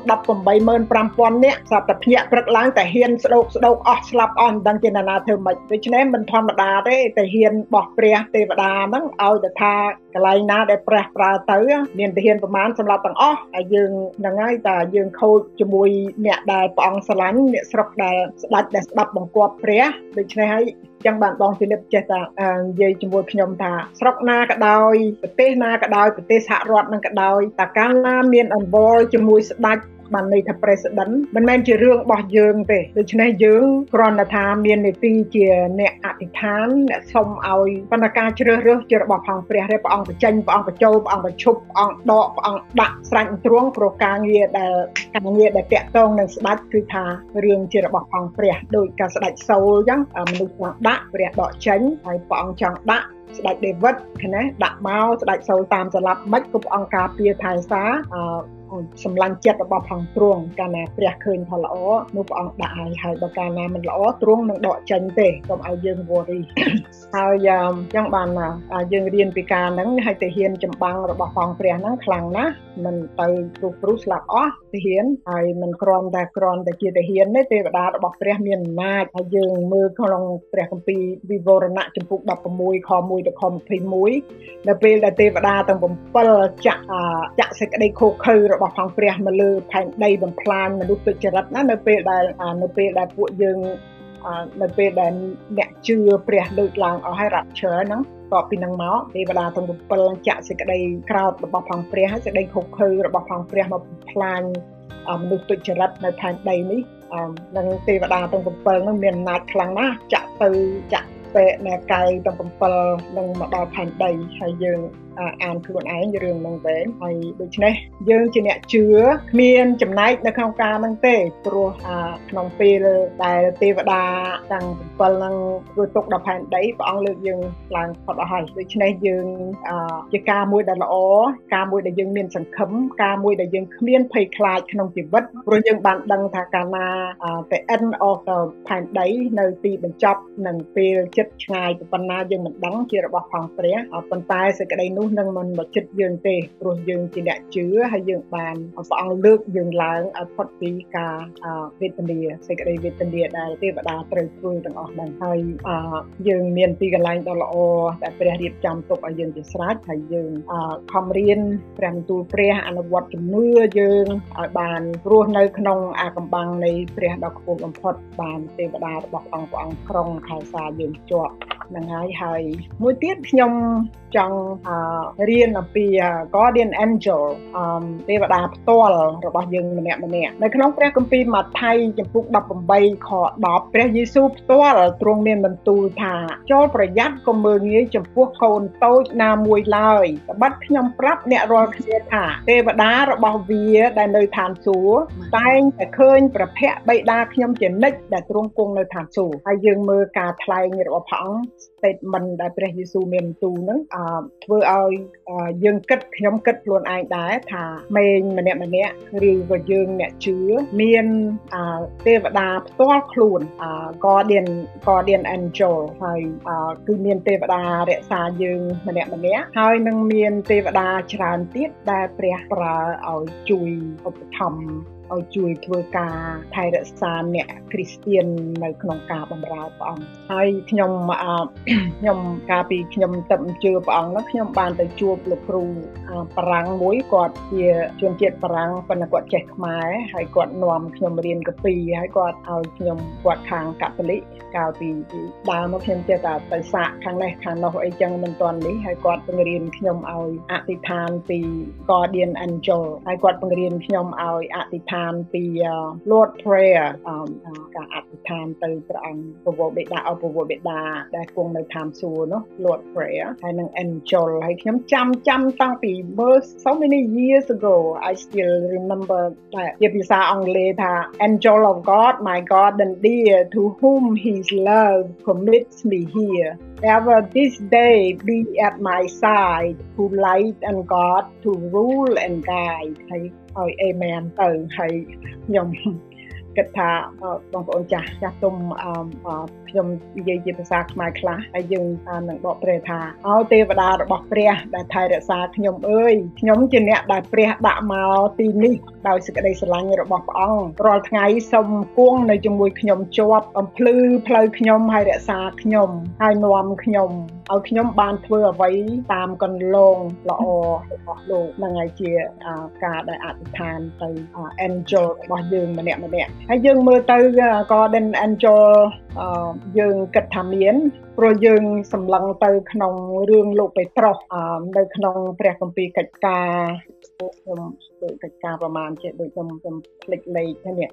185,000នាក់ស្រាប់តែភ្ញាក់ព្រឹកឡើងតែហ៊ានស្ដោកស្ដោកអស់ស្លាប់អស់មិនដឹងជាណានាធ្វើម៉េចដូច្នេះមិនធម្មតាទេតែហ៊ានបោះព្រះទេវតាហ្នឹងឲ្យទៅថាកន្លែងណាដែលព្រះប្រើទៅមានទាហានប្រមាណសម្លាប់ទាំងអស់ហើយយើងហ្នឹងហើយតែយើងខូចជាមួយអ្នកដែលព្រះអង្គស្រឡាញ់អ្នកស្រុកដែលស្ដេចដែលស្ដាប់បង្គាប់ព្រះដូច្នេះហើយចឹងបានបងហ្វីលីបចេះតែនិយាយជាមួយខ្ញុំថាស្រុកណាក៏ដោយប្រទេសណាក៏ដោយប្រទេសសហរដ្ឋនឹងក៏ដោយតើកាលណាមានអង្វរជាមួយស្ដេច បានន័យថា president មិនមែនជារឿងរបស់យើងទេដូច្នេះយើងគ្រាន់តែថាមាននីតិជាអ្នកអធិដ្ឋានអ្នកសុំឲ្យបណ្ណាការជ្រើសរើសជារបស់ផងព្រះរាព្រះអង្គបញ្ចេញព្រះអង្គបញ្ចូលព្រះអង្គបញ្ឈប់ព្រះអង្គដកព្រះអង្គដាក់ស្រាច់ទ្រង់ព្រោះការងារដែលការងារដែលតាក់ទងនឹងស្ដេចគឺថារឿងជារបស់ផងព្រះដោយការស្ដេចសូលអញ្ចឹងមនុស្សចង់ដាក់ព្រះដកចេញហើយព្រះអង្គចង់ដាក់ស្ដេចដេវីតណាដាក់មកស្ដេចសូលតាមស្លាប់មិនគ្រប់អង្គការពារថែសា សម្លាញ់ចិត្តរបស់ផងទ្រង់កាលណាព្រះឃើញថាល្អនោះព្រះអង្គដាក់ឲ្យហើយបើកាលណាមិនល្អទ្រង់នឹងដកចេញទេកុំឲ្យយើង worry ហើយអញ្ចឹងបានយើងរៀនពីការហ្នឹងហើយទាហានចម្បាំងរបស់ផងព្រះហ្នឹងខ្លាំងណាស់មិនទៅគ្រូគ្រូស្លាប់អស់ទាហានហើយមិនគ្រាន់តែគ្រាន់តែជាទាហានទេទេវតារបស់ព្រះមានអំណាចហើយយើងមើលក្នុងព្រះគម្ពីរវិវរណៈចំពុក16ខ1ទៅខ21នៅពេលដែលទេវតាទាំង7ចាក់ចាក់សេចក្តីខូខើរបស់ផងព្រះមកលើផែនដីបំផ្លាញមនុស្សទុច្ចរិតណានៅពេលដែលនៅពេលដែលពួកយើងនៅពេលដែលអ្នកជឿព្រះលើកឡើងអស់ហើយរ៉ាប់ឈើហ្នឹងតបពីនឹងមកទេវតាទាំង7ចាក់សេចក្តីក្រោតរបស់ផងព្រះហើយសេចក្តីខុសខើរបស់ផងព្រះមកបំផ្លាញមនុស្សទុច្ចរិតនៅផែនដីនេះនឹងទេវតាទាំង7ហ្នឹងមានអំណាចខ្លាំងណាស់ចាក់ទៅចាក់ពេកនៃកាយទាំង7នឹងមកដល់ផែនដីហើយយើង អានខ្លួនឯងរឿងហ្នឹងទេហើយដូច្នេះយើងជាអ្នកជឿគ្មានចំណែកនៅក្នុងការហ្នឹងទេព្រោះក្នុងពេលដែលទេវតាទាំង7ហ្នឹងធ្វើទុកដល់ផែនដីព្រះអង្គលើកយើងឡើងផុតអស់ហើយដូច្នេះយើងជាការមួយដែលល្អការមួយដែលយើងមានសង្ឃឹមការមួយដែលយើងគ្មានភ័យខ្លាចក្នុងជីវិតព្រោះយើងបានដឹងថាកាលណា the end of the ផែនដីនៅទីបញ្ចប់នឹងពេលចិត្តឆ្ងាយប៉ុណ្ណាយើងមិនដឹងជារបស់ផងព្រះប៉ុន្តែសេចក្តីនោះនឹងមិនមកចិត្តយើងទេព្រោះយើងជាអ្នកជឿហើយយើងបានព្រះអង្គលើកយើងឡើងឲ្យផុតពីការវេទនាសេចក្តីវេទនាដែលទេវតាត្រូវធ្វើទាំងអស់ហ្នឹងហើយយើងមានទីកន្លែងដ៏ល្អដែលព្រះរៀបចំទុកឲ្យយើងជាស្រេចហើយយើងខំរៀនព្រះបន្ទូលព្រះអនុវត្តជំនឿយើងឲ្យបានរស់នៅក្នុងអាកំបាំងនៃព្រះដ៏ខ្ពស់បំផុតបានទេវតារបស់អង្គព្រះអង្គក្រុងខែសាយើងជាប់ហ្នឹងហើយហើយមួយទៀតខ្ញុំចង់រៀនអំពី Guardian Angel ទេវតាផ្ទាល់របស់យើងម្នាក់ម្នាក់នៅក្នុងព្រះគម្ពីរម៉ាថាយចំពុក18ខ10ព្រះយេស៊ូវផ្ទាល់ទ្រង់មានបន្ទូលថាចូលប្រយ័ត្នកុំមើលងាយចំពោះកូនតូចណាមួយឡើយត្បិតខ្ញុំប្រាប់អ្នករាល់គ្នាថាទេវតារបស់វាដែលនៅឋានសួគ៌តែងតែឃើញប្រភពបិតាខ្ញុំជានិច្ចដែលទ្រង់គង់នៅឋានសួគ៌ហើយយើងមើលការថ្លែងរបស់ព្រះអង្គ statement ដែលព្រះយេស៊ូវមានបន្ទូលហ្នឹងធ្វើឲ្យយើងគិតខ្ញុំគិតខ្លួនឯងដែរថាមេងម្នាក់ម្នាក់ឬក៏យើងអ្នកជឿមានទេវតាផ្ទាល់ខ្លួន Guardian Guardian Angel ហើយគឺមានទេវតារក្សាយើងម្នាក់ម្នាក់ហើយនឹងមានទេវតាច្រើនទៀតដែលព្រះប្រើឲ្យជួយឧបត្ថម្ភ ឲ្យជួយធ្វើការថែរក្សាអ្នកគ្រីស្ទៀននៅក្នុងការបម្រើព្រះអង្គហើយខ្ញុំខ្ញុំកាលពីខ្ញុំទៅជឿព្រះអង្គនោះខ្ញុំបានទៅជួបលោកគ្រូបារាំងមួយគាត់ជាជនជាតិបារាំងប៉ុន្តែគាត់ចេះខ្មែរហើយគាត់នាំខ្ញុំរៀនកពីហើយគាត់ឲ្យខ្ញុំគាត់ខាងកាតូលិកកាលពីដើមមកខ្ញុំចេះតែទៅសាកខាងនេះខាងនោះអីចឹងមិនទាន់នេះហើយគាត់បង្រៀនខ្ញុំឲ្យអធិដ្ឋានពី Guardian Angel ហើយគាត់បង្រៀនខ្ញុំឲ្យអធិដ្ឋាននពី Lord prayer ការអធិដ្ឋានទៅព្រះអង្គប្រវោបេតាអប្រវោបេតាដែលគង់នៅឋានសួគ៌នោះ Lord prayer ហើយនឹង angel ហើយខ្ញុំចាំចាំតាំងពីមើល so many years ago I still remember តែជាភាសាអង់គ្លេសថា angel of God my God and dear to whom his love commits me here ever this day be at my side who light and God to rule and guide ហើយ ឲ្យ amen ទៅហើយខ្ញុំ គិតថាបងប្អូនចាស់ចាស់ទុំខ្ញុំនិយាយជាភាសាខ្មែរខ្លះហើយយើងនឹងបកប្រែថាអោទេវតារបស់ព្រះដែលថែរក្សាខ្ញុំអើយខ្ញុំជាអ្នកដែលព្រះដាក់មកទីនេះដោយសេចក្តីស្រឡាញ់របស់ព្រះអង្គរាល់ថ្ងៃសូមគង់នៅជាមួយខ្ញុំជាប់អំភ្លឺផ្លូវខ្ញុំហើយរក្សាខ្ញុំហើយនាំខ្ញុំឲ្យខ្ញុំបានធ្វើអ្វីតាមកន្លងល្អរបស់លោកនឹងហើយជាការដែលអធិដ្ឋានទៅ angel របស់យើងម្នាក់ម្នាក់ហើយយើងមើលទៅ Garden Angel យើងគិតថាមានព្រោះយើងសម្លឹងទៅក្នុងរឿងលោកពេត្រុសនៅក្នុងព្រះគម្ពីរកិច្ចការខ្ញុំដូចកិច្ចការប្រមាណជាដូចខ្ញុំខ្ញុំភ្លេចលេខហ្នឹង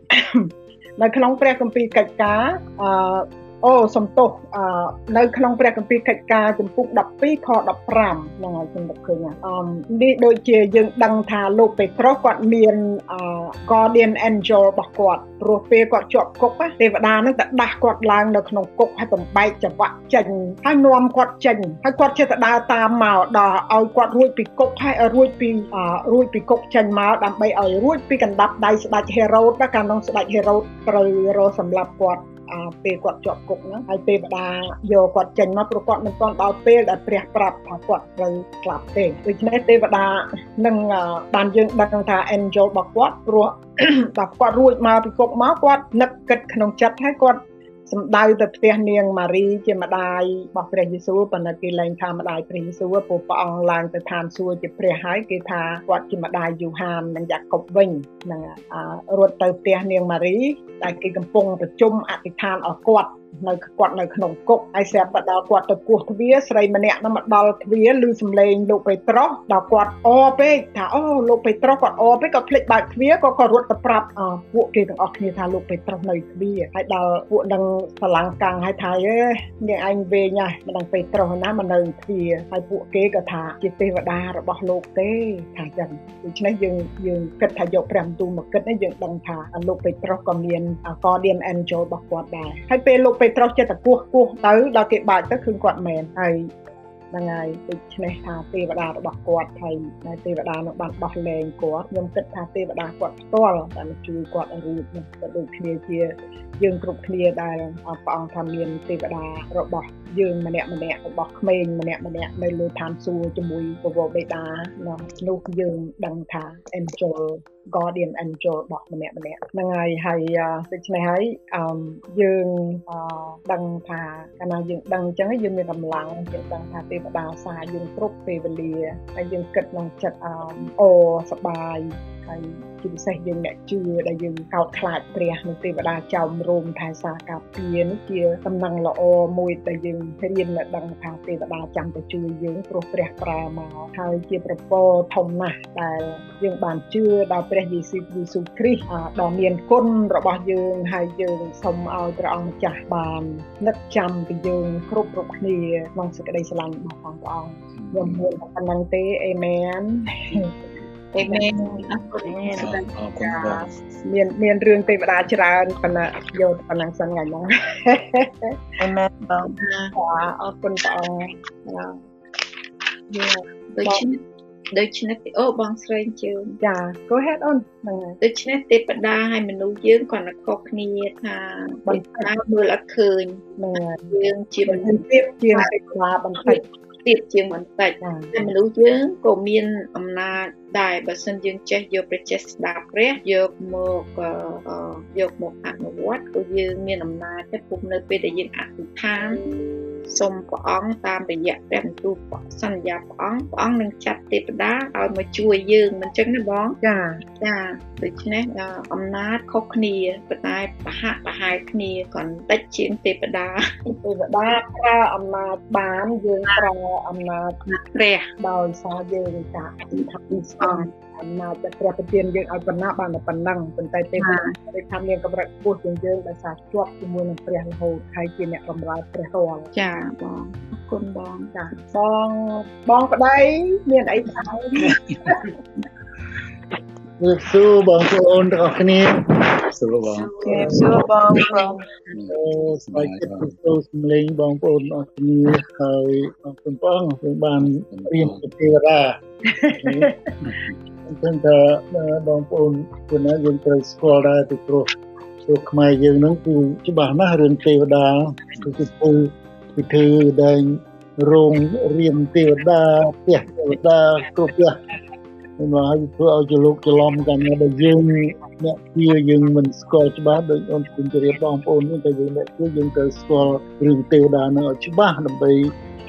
នៅក្នុងព្រះគម្ពីរកិច្ចការអឺ អូសំទោសនៅក្នុងព្រះគម្ពីរកិច្ចការចំពុក12ខ15ហ្នឹងហើយខ្ញុំនឹកឃើញអមនេះដូចជាយើងដឹងថាលោកពេត្រុសគាត់មាន guardian angel របស់គាត់ព្រោះពេលគាត់ជាប់គុកទេវតានឹងទៅដាស់គាត់ឡើងនៅក្នុងគុកហើយបំបែកចង្វាក់ចេញហើយនាំគាត់ចេញហើយគាត់ចេះតែដើរតាមមកដល់ឲ្យគាត់រួចពីគុកហើយឲ្យរួចពីរួចពីគុកចេញមកដើម្បីឲ្យរួចពីកណ្ដាប់ដៃស្ដេចហេរ៉ូតកាលនោះស្ដេចហេរ៉ូតត្រូវរកសម្លាប់គាត់ ពេលគាត់ជាប់គុកហ្នឹងហើយទេវតាយកគាត់ចេញមកព្រោះគាត់មិនទាន់ដល់ពេលដែលព្រះប្រាប់ថាគាត់ត្រូវស្លាប់ទេដូច្នេះទេវតានឹងបានយើងដឹងថា angel របស់គាត់ព្រោះដល់គាត់រួចមកពីគុកមកគាត់នឹកគិតក្នុងចិត្តហើយគាត់ សំដៅទៅផ្ទះនាងម៉ារីជាម្ដាយរបស់ព្រះយេស៊ូវប៉ុន្តែគេលែងថាម្ដាយព្រះយេស៊ូវព្រោះព្រះអង្គឡើងទៅឋានសួគ៌ជាព្រះហើយគេថាគាត់ជាម្ដាយយូហាននិងយ៉ាកុបវិញហ្នឹងរត់ទៅផ្ទះនាងម៉ារីដែលគេកំពុងប្រជុំអធិដ្ឋានអរគាត់ នៅគាត់នៅក្នុងគុកហើយស្រាប់តែដល់គាត់ទៅគោះទ្វារស្រីម្នាក់នោះមកដល់ទ្វារឮសំឡេងលោកពេត្រុសដល់គាត់អពេកថាអូលោកពេត្រុសគាត់អពេកគាត់ភ្លេចបើកទ្វារក៏គាត់រត់ទៅប្រាប់ពួកគេទាំងអស់គ្នាថាលោកពេត្រុសនៅទ្វារហើយដល់ពួកនឹងស្រឡាំងកាំងហើយថាអេនាងឯងវែងហើយមិនដឹងពេត្រុសណាមកនៅទ្វារហើយពួកគេក៏ថាជាទេវតារបស់លោកទេថាចឹងដូច្នេះយើងយើងគិតថាយកព្រះបន្ទូលមកគិតនេះយើងដឹងថាលោកពេត្រុសក៏មាន guardian angel របស់គាត់ដែរហើយពេលលោកពេត្រុសចិត្តតែគោះគោះទៅដល់គេបាច់ទៅគឺគាត់មែនហើយហ្នឹងហើយដូច្នេះថាទេវតារបស់គាត់ហើយទេវតានឹងបានដោះលែងគាត់ខ្ញុំគិតថាទេវតាគាត់ផ្ទាល់តែមកជួយគាត់ឲ្យរួចនោះក៏ដូចគ្នាជាយើងគ្រប់គ្នាដែលព្រះអង្គថាមានទេវតារបស់ យើងម្នាក់ម្នាក់របស់ក្មេងម្នាក់ម្នាក់នៅលើឋានសួគ៌ជាមួយពវបេតានោះយើងដឹងថា angel guardian angel របស់ម្នាក់ម្នាក់ហ្នឹងហើយហើយដូច្នេះហើយយើងដឹងថាកាលណាយើងដឹងអញ្ចឹងយើងមានកម្លាំងយើងដឹងថាទេវតាសាយើងគ្រប់ពេលវេលាហើយយើងគិតក្នុងចិត្តអូសបាយហើយជាពិសេសយើងអ្នកជឿដែលយើងកោតខ្លាចព្រះនិងទេវតាចោមរោមថែសាការពារនេះជាដំណឹងល្អមួយដែលយើងរៀននិងដឹងថាទេវតាចាំតែជួយយើងព្រោះព្រះប្រើមកហើយជាប្រពោធំណាស់ដែលយើងបានជឿដល់ព្រះយេស៊ូវយេស៊ូវគ្រីស្ទដ៏មានគុណរបស់យើងហើយយើងសូមឲ្យព្រះអង្គម្ចាស់បាននឹកចាំពីយើងគ្រប់គ្រប់គ្នាក្នុងសេចក្តីស្រឡាញ់របស់ព្រះអង្គខ្ញុំមានប៉ុណ្្នឹងទេអេមែន អេមែនអរគុណអរគុណមានមានរឿងទេវតាច្រើនប៉ុន្តែយកប៉ុណ្ណឹងសិនថ្ងៃហ្នឹងអេមែនបងអរគុណព្រះអង្គយ៉ាដូចដូច្នេះអូបងស្រីជើងចា go ahead on ហ្នឹងហើយដូច្នេះទេពតាហើយមនុស្សយើងគាត់នឹងខុសគ្នាថាបន្តាមើលអត់ឃើញហ្នឹងហើយយើងជាមនុស្សទៀតជាទេវតាបន្តិច ទៀតជាងបន្តិចតែមនុស្សយើងក៏មានអំណាចដែរបើសិនយើងចេះយកព្រះចេះស្ដាប់ព្រះយកមកយកមកអនុវត្តក៏យើងមានអំណាចទៅពុំនៅពេលដែលយើងអធិដ្ឋាន សូមព្រះអង្គតាមរយៈព្រះបន្ទូលសន្យាព្រះអង្គព្រះអង្គនឹងចាត់ទេវតាឲ្យមកជួយយើងមិនចឹងណាបងចាចាដូច្នេះអំណាចខុសគ្នាប៉ុន្តែប្រហាក់ប្រហែលគ្នាក៏តិចជាងទេវតាទេវតាប្រើអំណាចបានយើងប្រើអំណាចព្រះដោយសារយើងចាអធិដ្ឋានស្អង អំណាចដែលព្រះប្រទានយើងឲ្យប៉ុណ្ណាបានតែប៉ុណ្ណឹងប៉ុន្តែទេវតាគេថាមានកម្រិតខ្ពស់ជាងយើងដោយសារជាប់ជាមួយនឹងព្រះរហូតហើយជាអ្នកបម្រើព្រះរាល់ចាបងអរគុណបងចាបងបងប្តីមានអីថាលោកសួរបងប្អូនទាំងអស់គ្នាសួរបងជម្រាបសួរបងបងអូស្បែកចិត្តទៅសំលេងបងប្អូនអស់គ្នាហើយអរគុណបងខ្ញុំបានរៀនពីទេវតា អញ្ចឹងថាបងប្អូនគណៈយើងត្រូវស្គាល់ដែរពីព្រោះព្រោះខ្មែរយើងហ្នឹងគឺច្បាស់ណាស់រឿងទេវតាគឺគឺពិធីដែលរោងរៀនទេវតាផ្ទះទេវតាគ្រប់ផ្ទះមិនឲ្យធ្វើឲ្យច្រឡុកច្រឡំกันដល់យើងអ្នកជាយើងមិនស្គាល់ច្បាស់ដូចអូនគុំជម្រាបបងប្អូននេះតែយើងអ្នកជាយើងត្រូវស្គាល់រឿងទេវតានឹងឲ្យច្បាស់ដើម្បី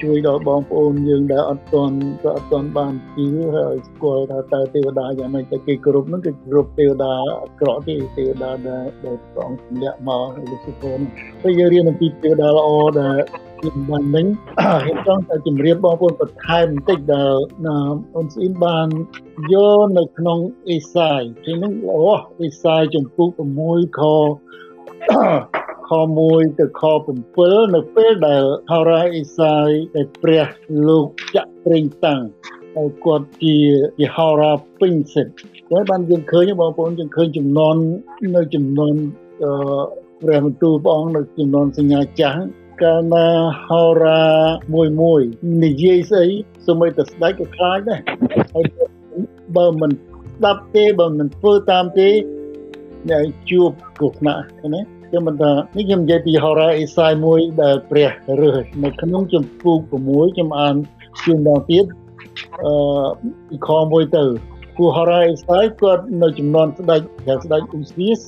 ជួយដល់បងប្អូនយើងដែលអត់ទាន់ក៏អត់ទាន់បានជឿហើយស្គាល់ថាតើទេវតាយ៉ាងម៉េចតែគេគ្រប់ហ្នឹងគឺគ្រប់ទេវតាអក្រក់ទេទេវតាដែលដែលព្រះអង្គទម្លាក់មកលោកសុភនហើយយើងរៀនអំពីទេវតាល្អដែលពីបានវិញខ្ញុំចង់តែជម្រាបបងប្អូនបន្ថែមបន្តិចដែលអូនស្អ៊ីនបានយកនៅក្នុងអេសាយទីនោះអូអេសាយចំពុក6ខ ខ1ទៅខ7នៅពេលដែលហោរាអេសាយដែលព្រះលោកចាក់ប្រេងតាំងហើយគាត់ជាជាហោរាពេញសិទ្ធហើយបានយើងឃើញបងប្អូនយើងឃើញចំនួននៅចំនួនអឺព្រះបន្ទូលព្រះអង្គនៅចំនួនសញ្ញាចាស់កាលណាហោរាមួយមួយនិយាយស្អីសូម្បីតែស្ដេចក៏ខ្លាចដែរហើយបើមិនស្ដាប់ទេបើមិនធ្វើតាមទេអ្នកជួបគ្រោះថ្នាក់ណា ខ្ញុំមិនថានេះខ្ញុំនិយាយពីហោរាអេសាយមួយដែលព្រះរើសនៅក្នុងចម្ពោះ6ខ្ញុំអានជឿនដល់ទៀតអឺខមួយទៅគូហោរាអេសាយគាត់នៅចំនួនស្ដេចដែលស្ដេចអ៊ូស្វីស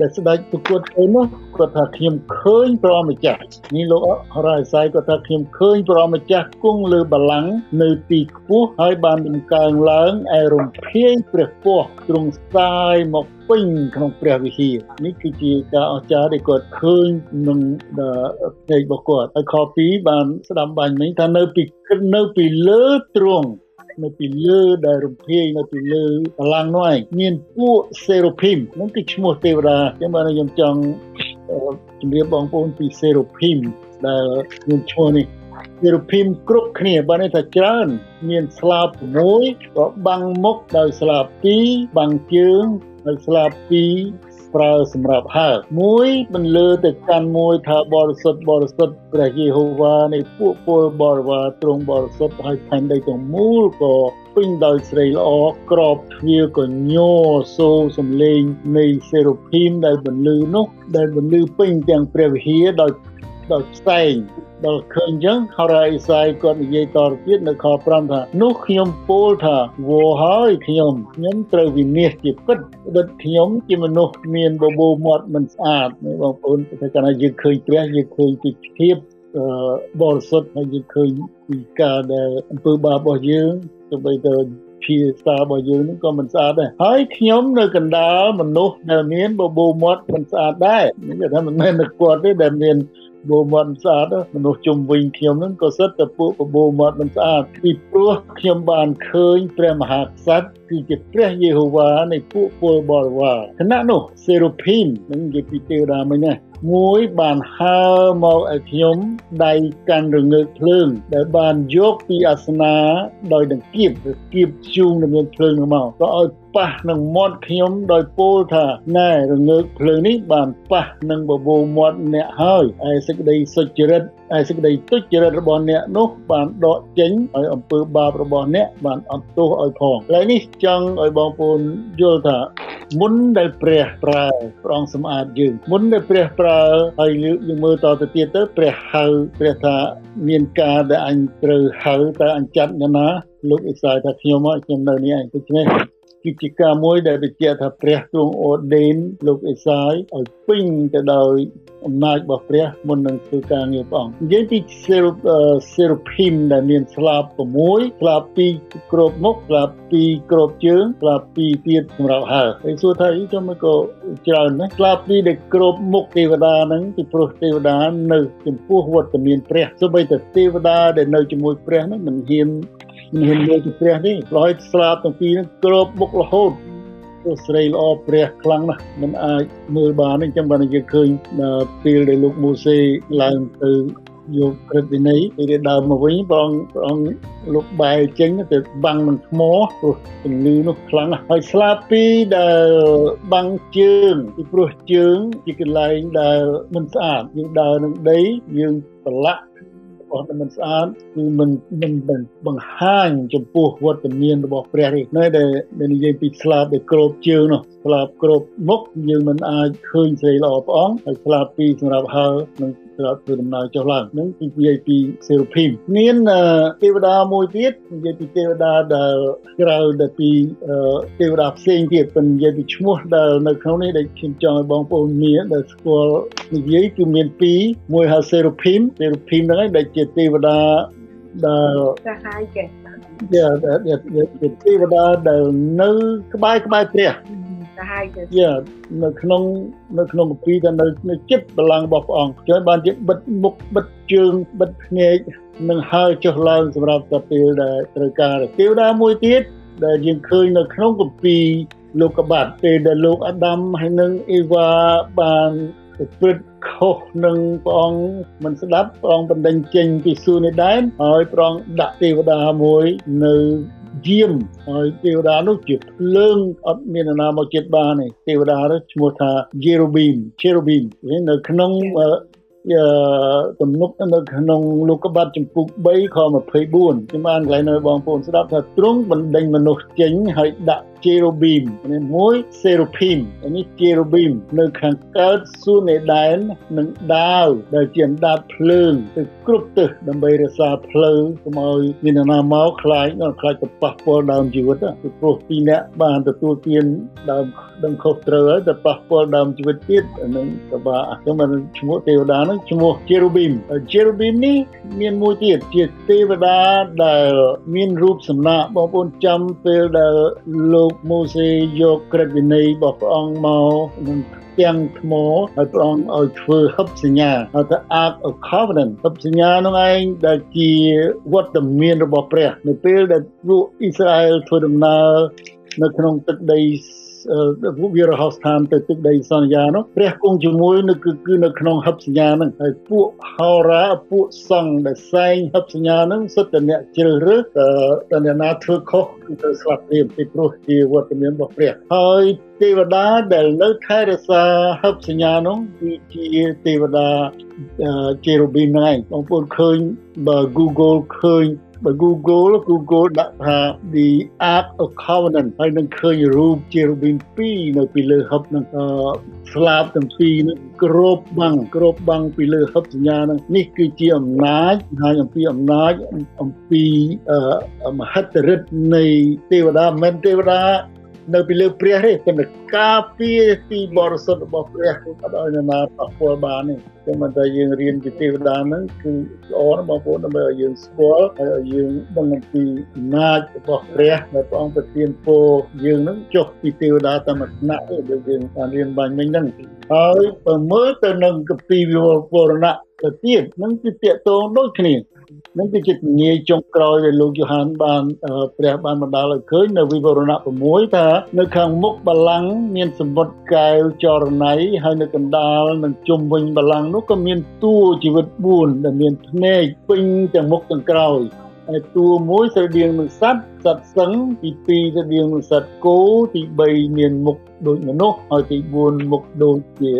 ដែលស្ដេចប្រកួតទៅនោះគាត់ថាខ្ញុំឃើញព្រះម្ចាស់នេះលោកហរ៉ាស័យគាត់ថាខ្ញុំឃើញព្រះម្ចាស់គង់លើបល្ល័ង្កនៅទីខ្ពស់ហើយបានដំកើងឡើងឯរំភាយព្រះពស់ទ្រង់ស្ដាយមកពេញក្នុងព្រះវិហារនេះគឺជាការអស្ចារ្យដែលគាត់ឃើញនឹងផ្ទៃរបស់គាត់ហើយខ2បានស្ដាប់បាញ់មិញថានៅពីនៅពីលើទ្រង់ នៅពីលើដែលរំភាយនៅពីលើបលាំងនោះឯងមានពួកសេរូភីមនោះគឺឈ្មោះទេវតាចឹងបានខ្ញុំចង់ជម្រាបបងប្អូនពីសេរូភីមដែលមានឈ្មោះនេះសេរូភីមគ្រប់គ្នាបានន័យថាច្រើនមានស្លាប6ក៏បាំងមុខដោយស្លាប2បាំងជើងដោយស្លាប2 ប្រើសម្រាប់ហើមួយបន្លឺទៅកាន់មួយថាបរិសុទ្ធបរិសុទ្ធព្រះយេហូវ៉ានៃពួកពលបរិវារទ្រង់បរិសុទ្ធហើយផែនដីទាំងមូលក៏ពេញដោយស្រីល្អក្របទ្វារក៏ញ័រសូរសំឡេងនៃសេរូភីមដែលបន្លឺនោះដែលបន្លឺពេញទាំងព្រះវិហារដោយ ដោយផ្សែងដល់ឃើញអញ្ចឹងហរ៉ាអេសាយគាត់និយាយតទៅទៀតនៅខ5ថានោះខ្ញុំពោលថាវោហើយខ្ញុំខ្ញុំត្រូវវិនិច្ឆ័យជាពិតដិតខ្ញុំជាមនុស្សមានបបោមាត់មិនស្អាតបងប្អូនតែកាលណាយើងឃើញព្រះយើងឃើញពីភាពបរិសុទ្ធហើយយើងឃើញពីការដែលអំពើបាបរបស់យើងទៅបីទៅភាសារបស់យើងនឹងក៏មិនស្អាតដែរហើយខ្ញុំនៅកណ្ដាលមនុស្សដែលមានបបោមាត់មិនស្អាតដែរនេះគេថាមិនមែនតែគាត់ទេដែលមាន បបោមាត់ស្អាតមនុស្សជុំវិញខ្ញុំនឹងក៏សិតតែពួកបបោមាត់មិនស្អាតពីព្រោះខ្ញុំបានឃើញព្រះមហាក្សត្រគឺជាព្រះយេហូវ៉ានៃពួកពលបរិវារគណៈនោះសេរូភីមនឹងនិយាយពីទេវតាមិញណាមួយបានហើមកឲ្យខ្ញុំដៃកាន់រងើកភ្លើង ដែលបានយកពីអាសនាដោយដង្កៀបគៀបជូងនឹងភ្លើងនោះមកក៏ឲ្យ ប៉ះនឹងមាត់ខ្ញុំដោយពោលថាណែរងើកភ្លើងនេះបានប៉ះនឹងបបោមាត់អ្នកហើយឯសេចក្តីសុចរិតឯសេចក្តីទុច្ចរិតរបស់អ្នកនោះបានដកចេញឲ្យអំពើបាបរបស់អ្នកបានអត់ទោសឲ្យផងឥឡូវនេះចង់ឲ្យបងប្អូនយល់ថាមុនដែលព្រះប្រើព្រះអង្គសម្អាតយើងមុនដែលព្រះប្រើហើយយើងមើលតទៅទៀតទៅព្រះហៅព្រះថាមានការដែលអញត្រូវហៅតើអញចាត់ណាលោកអេសាយថាខ្ញុំមកខ្ញុំនៅនេះឯងដូច្នេះ គឺជាការមួយដែលបញ្ជាក់ថាព្រះទ្រង់អូដេនលោកអេសាយឲ្យពេញទៅដោយអំណាចរបស់ព្រះមុននឹងធ្វើការងារព្រះអង្គនិយាយពីសេរសេរភីមដែលមានស្លាប6ស្លាប2គ្របមុខស្លាប2គ្របជើងស្លាប2ទៀតសម្រាប់ហើហើយសួរថាអីចាំមកក៏ច្រើនណាស់ស្លាប2ដែលគ្របមុខទេវតាហ្នឹងពីព្រោះទេវតានៅចំពោះវត្តមានព្រះសូម្បីតែទេវតាដែលនៅជាមួយព្រះហ្នឹងមិនហ៊ាន មិនហ៊ានមើលទៅព្រះទេប្រយស្លាប់ទាំងពីរហ្នឹងគ្របមុខរហូតទោះស្រីល្អព្រះខ្លាំងណាស់មិនអាចមើលបានទេអញ្ចឹងបានយើងឃើញពេលដែលលោកមូសេឡើងទៅយកក្រឹតវិន័យពេលដើមមកវិញព្រះអង្គព្រះអង្គលោកបែរចេញទៅបាំងនឹងថ្មព្រោះជំងឺនោះខ្លាំងណាស់ហើយស្លាប់ពីដែលបាំងជើងពីព្រោះជើងជាកន្លែងដែលមិនស្អាតយើងដើរនឹងដីយើងប្រឡាក់ របស់ដែលមិនស្អាតគឺមិនមិនបង្ហាញចំពោះវត្តមានរបស់ព្រះទេនៅដែលនិយាយពីស្លាប់ដែលក្របជើងនោះស្លាប់ក្របមុខយើងមិនអាចឃើញស្រីល្អព្រះអង្គហើយស្លាប់ពីសម្រាប់ហើនឹង ស្រាប់ធ្វើដំណើរចុះឡើងនឹងពីនិយាយពីសេរូភីមមានទេវតាមួយទៀតនិយាយពីទេវតាដែលក្រៅដែលពីទេវតាផ្សេងទៀតប៉ុន្តែនិយាយពីឈ្មោះដែលនៅក្នុងនេះដែលខ្ញុំចង់ឲ្យបងប្អូនមានដែលស្គាល់និយាយគឺមានពីរមួយហៅសេរូភីមសេរូភីមហ្នឹងឯងដែលជាទេវតាដែលសាហាយគេយ៉ាជាទេវតាដែលនៅក្បែរក្បែរព្រះ សាហាយគេយ៉ានៅក្នុងនៅក្នុងគម្ពីរដែលនៅនៅចិត្តបល្ល័ង្ករបស់ព្រះអង្គជួយបានជាបិទមុខបិទជើងបិទភ្នែកនឹងហើរចុះឡើងសម្រាប់តែពេលដែលត្រូវការទេវតាមួយទៀតដែលយើងឃើញនៅក្នុងគម្ពីរលោកកបាត់ពេលដែលលោកអាដាមហើយនឹងអេវ៉ាបានព្រឹត្តខុសនឹងព្រះអង្គមិនស្ដាប់ព្រះអង្គបណ្ដេញចេញពីសួគ៌នេះដែរហើយព្រះអង្គដាក់ទេវតាមួយនៅ យាមហើយទេវតានោះជាភ្លើងអត់មានណាមកចិត្តបានទេទេវតានោះឈ្មោះថា Cherubim Cherubim នៅក្នុង ទំនុកនៅក្នុងលោកបាត់ចំពុក3ខ24ខ្ញុំអានកន្លែងនៅបងប្អូនស្ដាប់ថាទ្រង់បណ្ដេញមនុស្សចេញហើយដាក់ cherubim នេះមួយ seraphim នេះ cherubim នៅខាងកើតសួននៃដែននិងដាវដែលជាអណ្ដាតភ្លើងទៅគ្រប់ទិសដើម្បីរក្សាផ្លូវកុំឲ្យមាននរណាមកខ្លាចដល់ខ្លាចទៅប៉ះពាល់ដើមជីវិតពីព្រោះពីរអ្នកបានទទួលទានដើមដឹងខុសត្រូវហើយទៅប៉ះពាល់ដើមជីវិតទៀតនឹងពិបាកអញ្ចឹងបានឈ្មោះទេវតាហ្នឹងឈ្មោះ cherubim cherubim នេះមានមួយទៀតជាទេវតាដែលមានរូបសំណាកបងប្អូនចាំពេលដែលលោកលោកម៉ូសេយកក្រឹតវិន័យរបស់ព្រះអង្គមកនឹងទាំងថ្មហើយព្រះអង្គឲ្យធ្វើហឹបសញ្ញាហៅថា Ark of Covenant ហឹបសញ្ញានោះឯងដែលជាវត្តមានរបស់ព្រះ នៅពេលដែលពួកអ៊ីស្រាអែលធ្វើដំណើរនៅក្នុងទឹកដី ពួកវារហោស្ថានទៅទឹកដីសន្យានោះព្រះគង់ជាមួយនៅគឺគឺនៅក្នុងហឹបសញ្ញាហ្នឹងហើយពួកហោរាពួកសង្ឃដែលសែងហឹបសញ្ញាហ្នឹងសុទ្ធតែអ្នកជ្រើសរើសតែអ្នកណាធ្វើខុសគឺត្រូវស្លាប់ព្រាមពីព្រោះជាវត្តមានរបស់ព្រះហើយទេវតាដែលនៅថែរក្សាហឹបសញ្ញានោះគឺជាទេវតាជេរូប៊ីមហ្នឹងបងប្អូនឃើញបើ Google ឃើញ បើ Google Google ដាក់ថា the Ark of Covenant ហើយនឹងឃើញរូប Cherubim 2នៅពីលើហឹបនឹងស្លាបទាំងពីរនឹងគ្របបាំងគ្របបាំងពីលើហឹបសញ្ញានឹងនេះគឺជាអំណាចហើយអំពីអំណាចអំពីមហិទ្ធិឫទ្ធិនៃទេវតាមិនទេវតា នៅពីលើព្រះទេប៉ុន្តែការពារទីបរិសុទ្ធរបស់ព្រះគឺអត់ឲ្យនរណាប៉ះពាល់បានទេចឹងមិនតែយើងរៀនពីទេវតាហ្នឹងគឺល្អណាស់បងប្អូនដើម្បីឲ្យយើងស្គាល់ហើយឲ្យយើងដឹងអំពីអំណាចរបស់ព្រះដែលព្រះអង្គប្រទានពរយើងហ្នឹងចុះពីទេវតាតាមថ្នាក់ទេដែលយើងបានរៀនបាញ់មិញហ្នឹងហើយបើមើលទៅនឹងកពីវិវរណៈទៅទៀតហ្នឹងគឺតកតងដូចគ្នា នឹងគឺជាងាយចុងក្រោយដែលលោកយូហានបានព្រះបានបណ្ដាលឲ្យឃើញនៅវិវរណៈ6ថានៅខាងមុខបល្ល័ង្កមានសមុទ្រកែវចរណៃហើយនៅកណ្ដាលនិងជុំវិញបល្ល័ង្កនោះក៏មានតួជីវិត4ដែលមានភ្នែកពេញទាំងមុខទាំងក្រោយហើយតួមួយស្រដៀងនឹងសត្វសត្វសឹងទី2ស្រដៀងនឹងសត្វគោទី3មានមុខ ដូចមនុស្សហើយទី4មុខដូចជា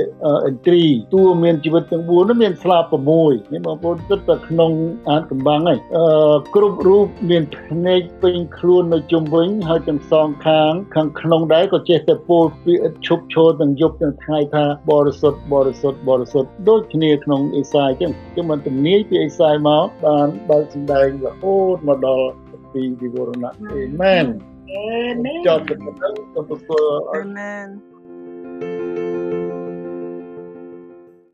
អិនទ្រីតួមានជីវិតទាំង4នោះមានស្លាប6នេះបងប្អូនគិតតែក្នុងអានកំបាំងហើយអឺគ្រប់រូបមានភ្នែកពេញខ្លួននៅជុំវិញហើយទាំងសងខាងខាងក្នុងដែរក៏ចេះតែពោលពាក្យឈប់ឈរទាំងយប់ទាំងថ្ងៃថាបរិសុទ្ធបរិសុទ្ធបរិសុទ្ធដូចគ្នាក្នុងអេសាយចឹងខ្ញុំមិនទំនាយពីអេសាយមកបានបើកសម្ដែងរហូតមកដល់ពីវិវរណៈអេមែន Amen. Amen.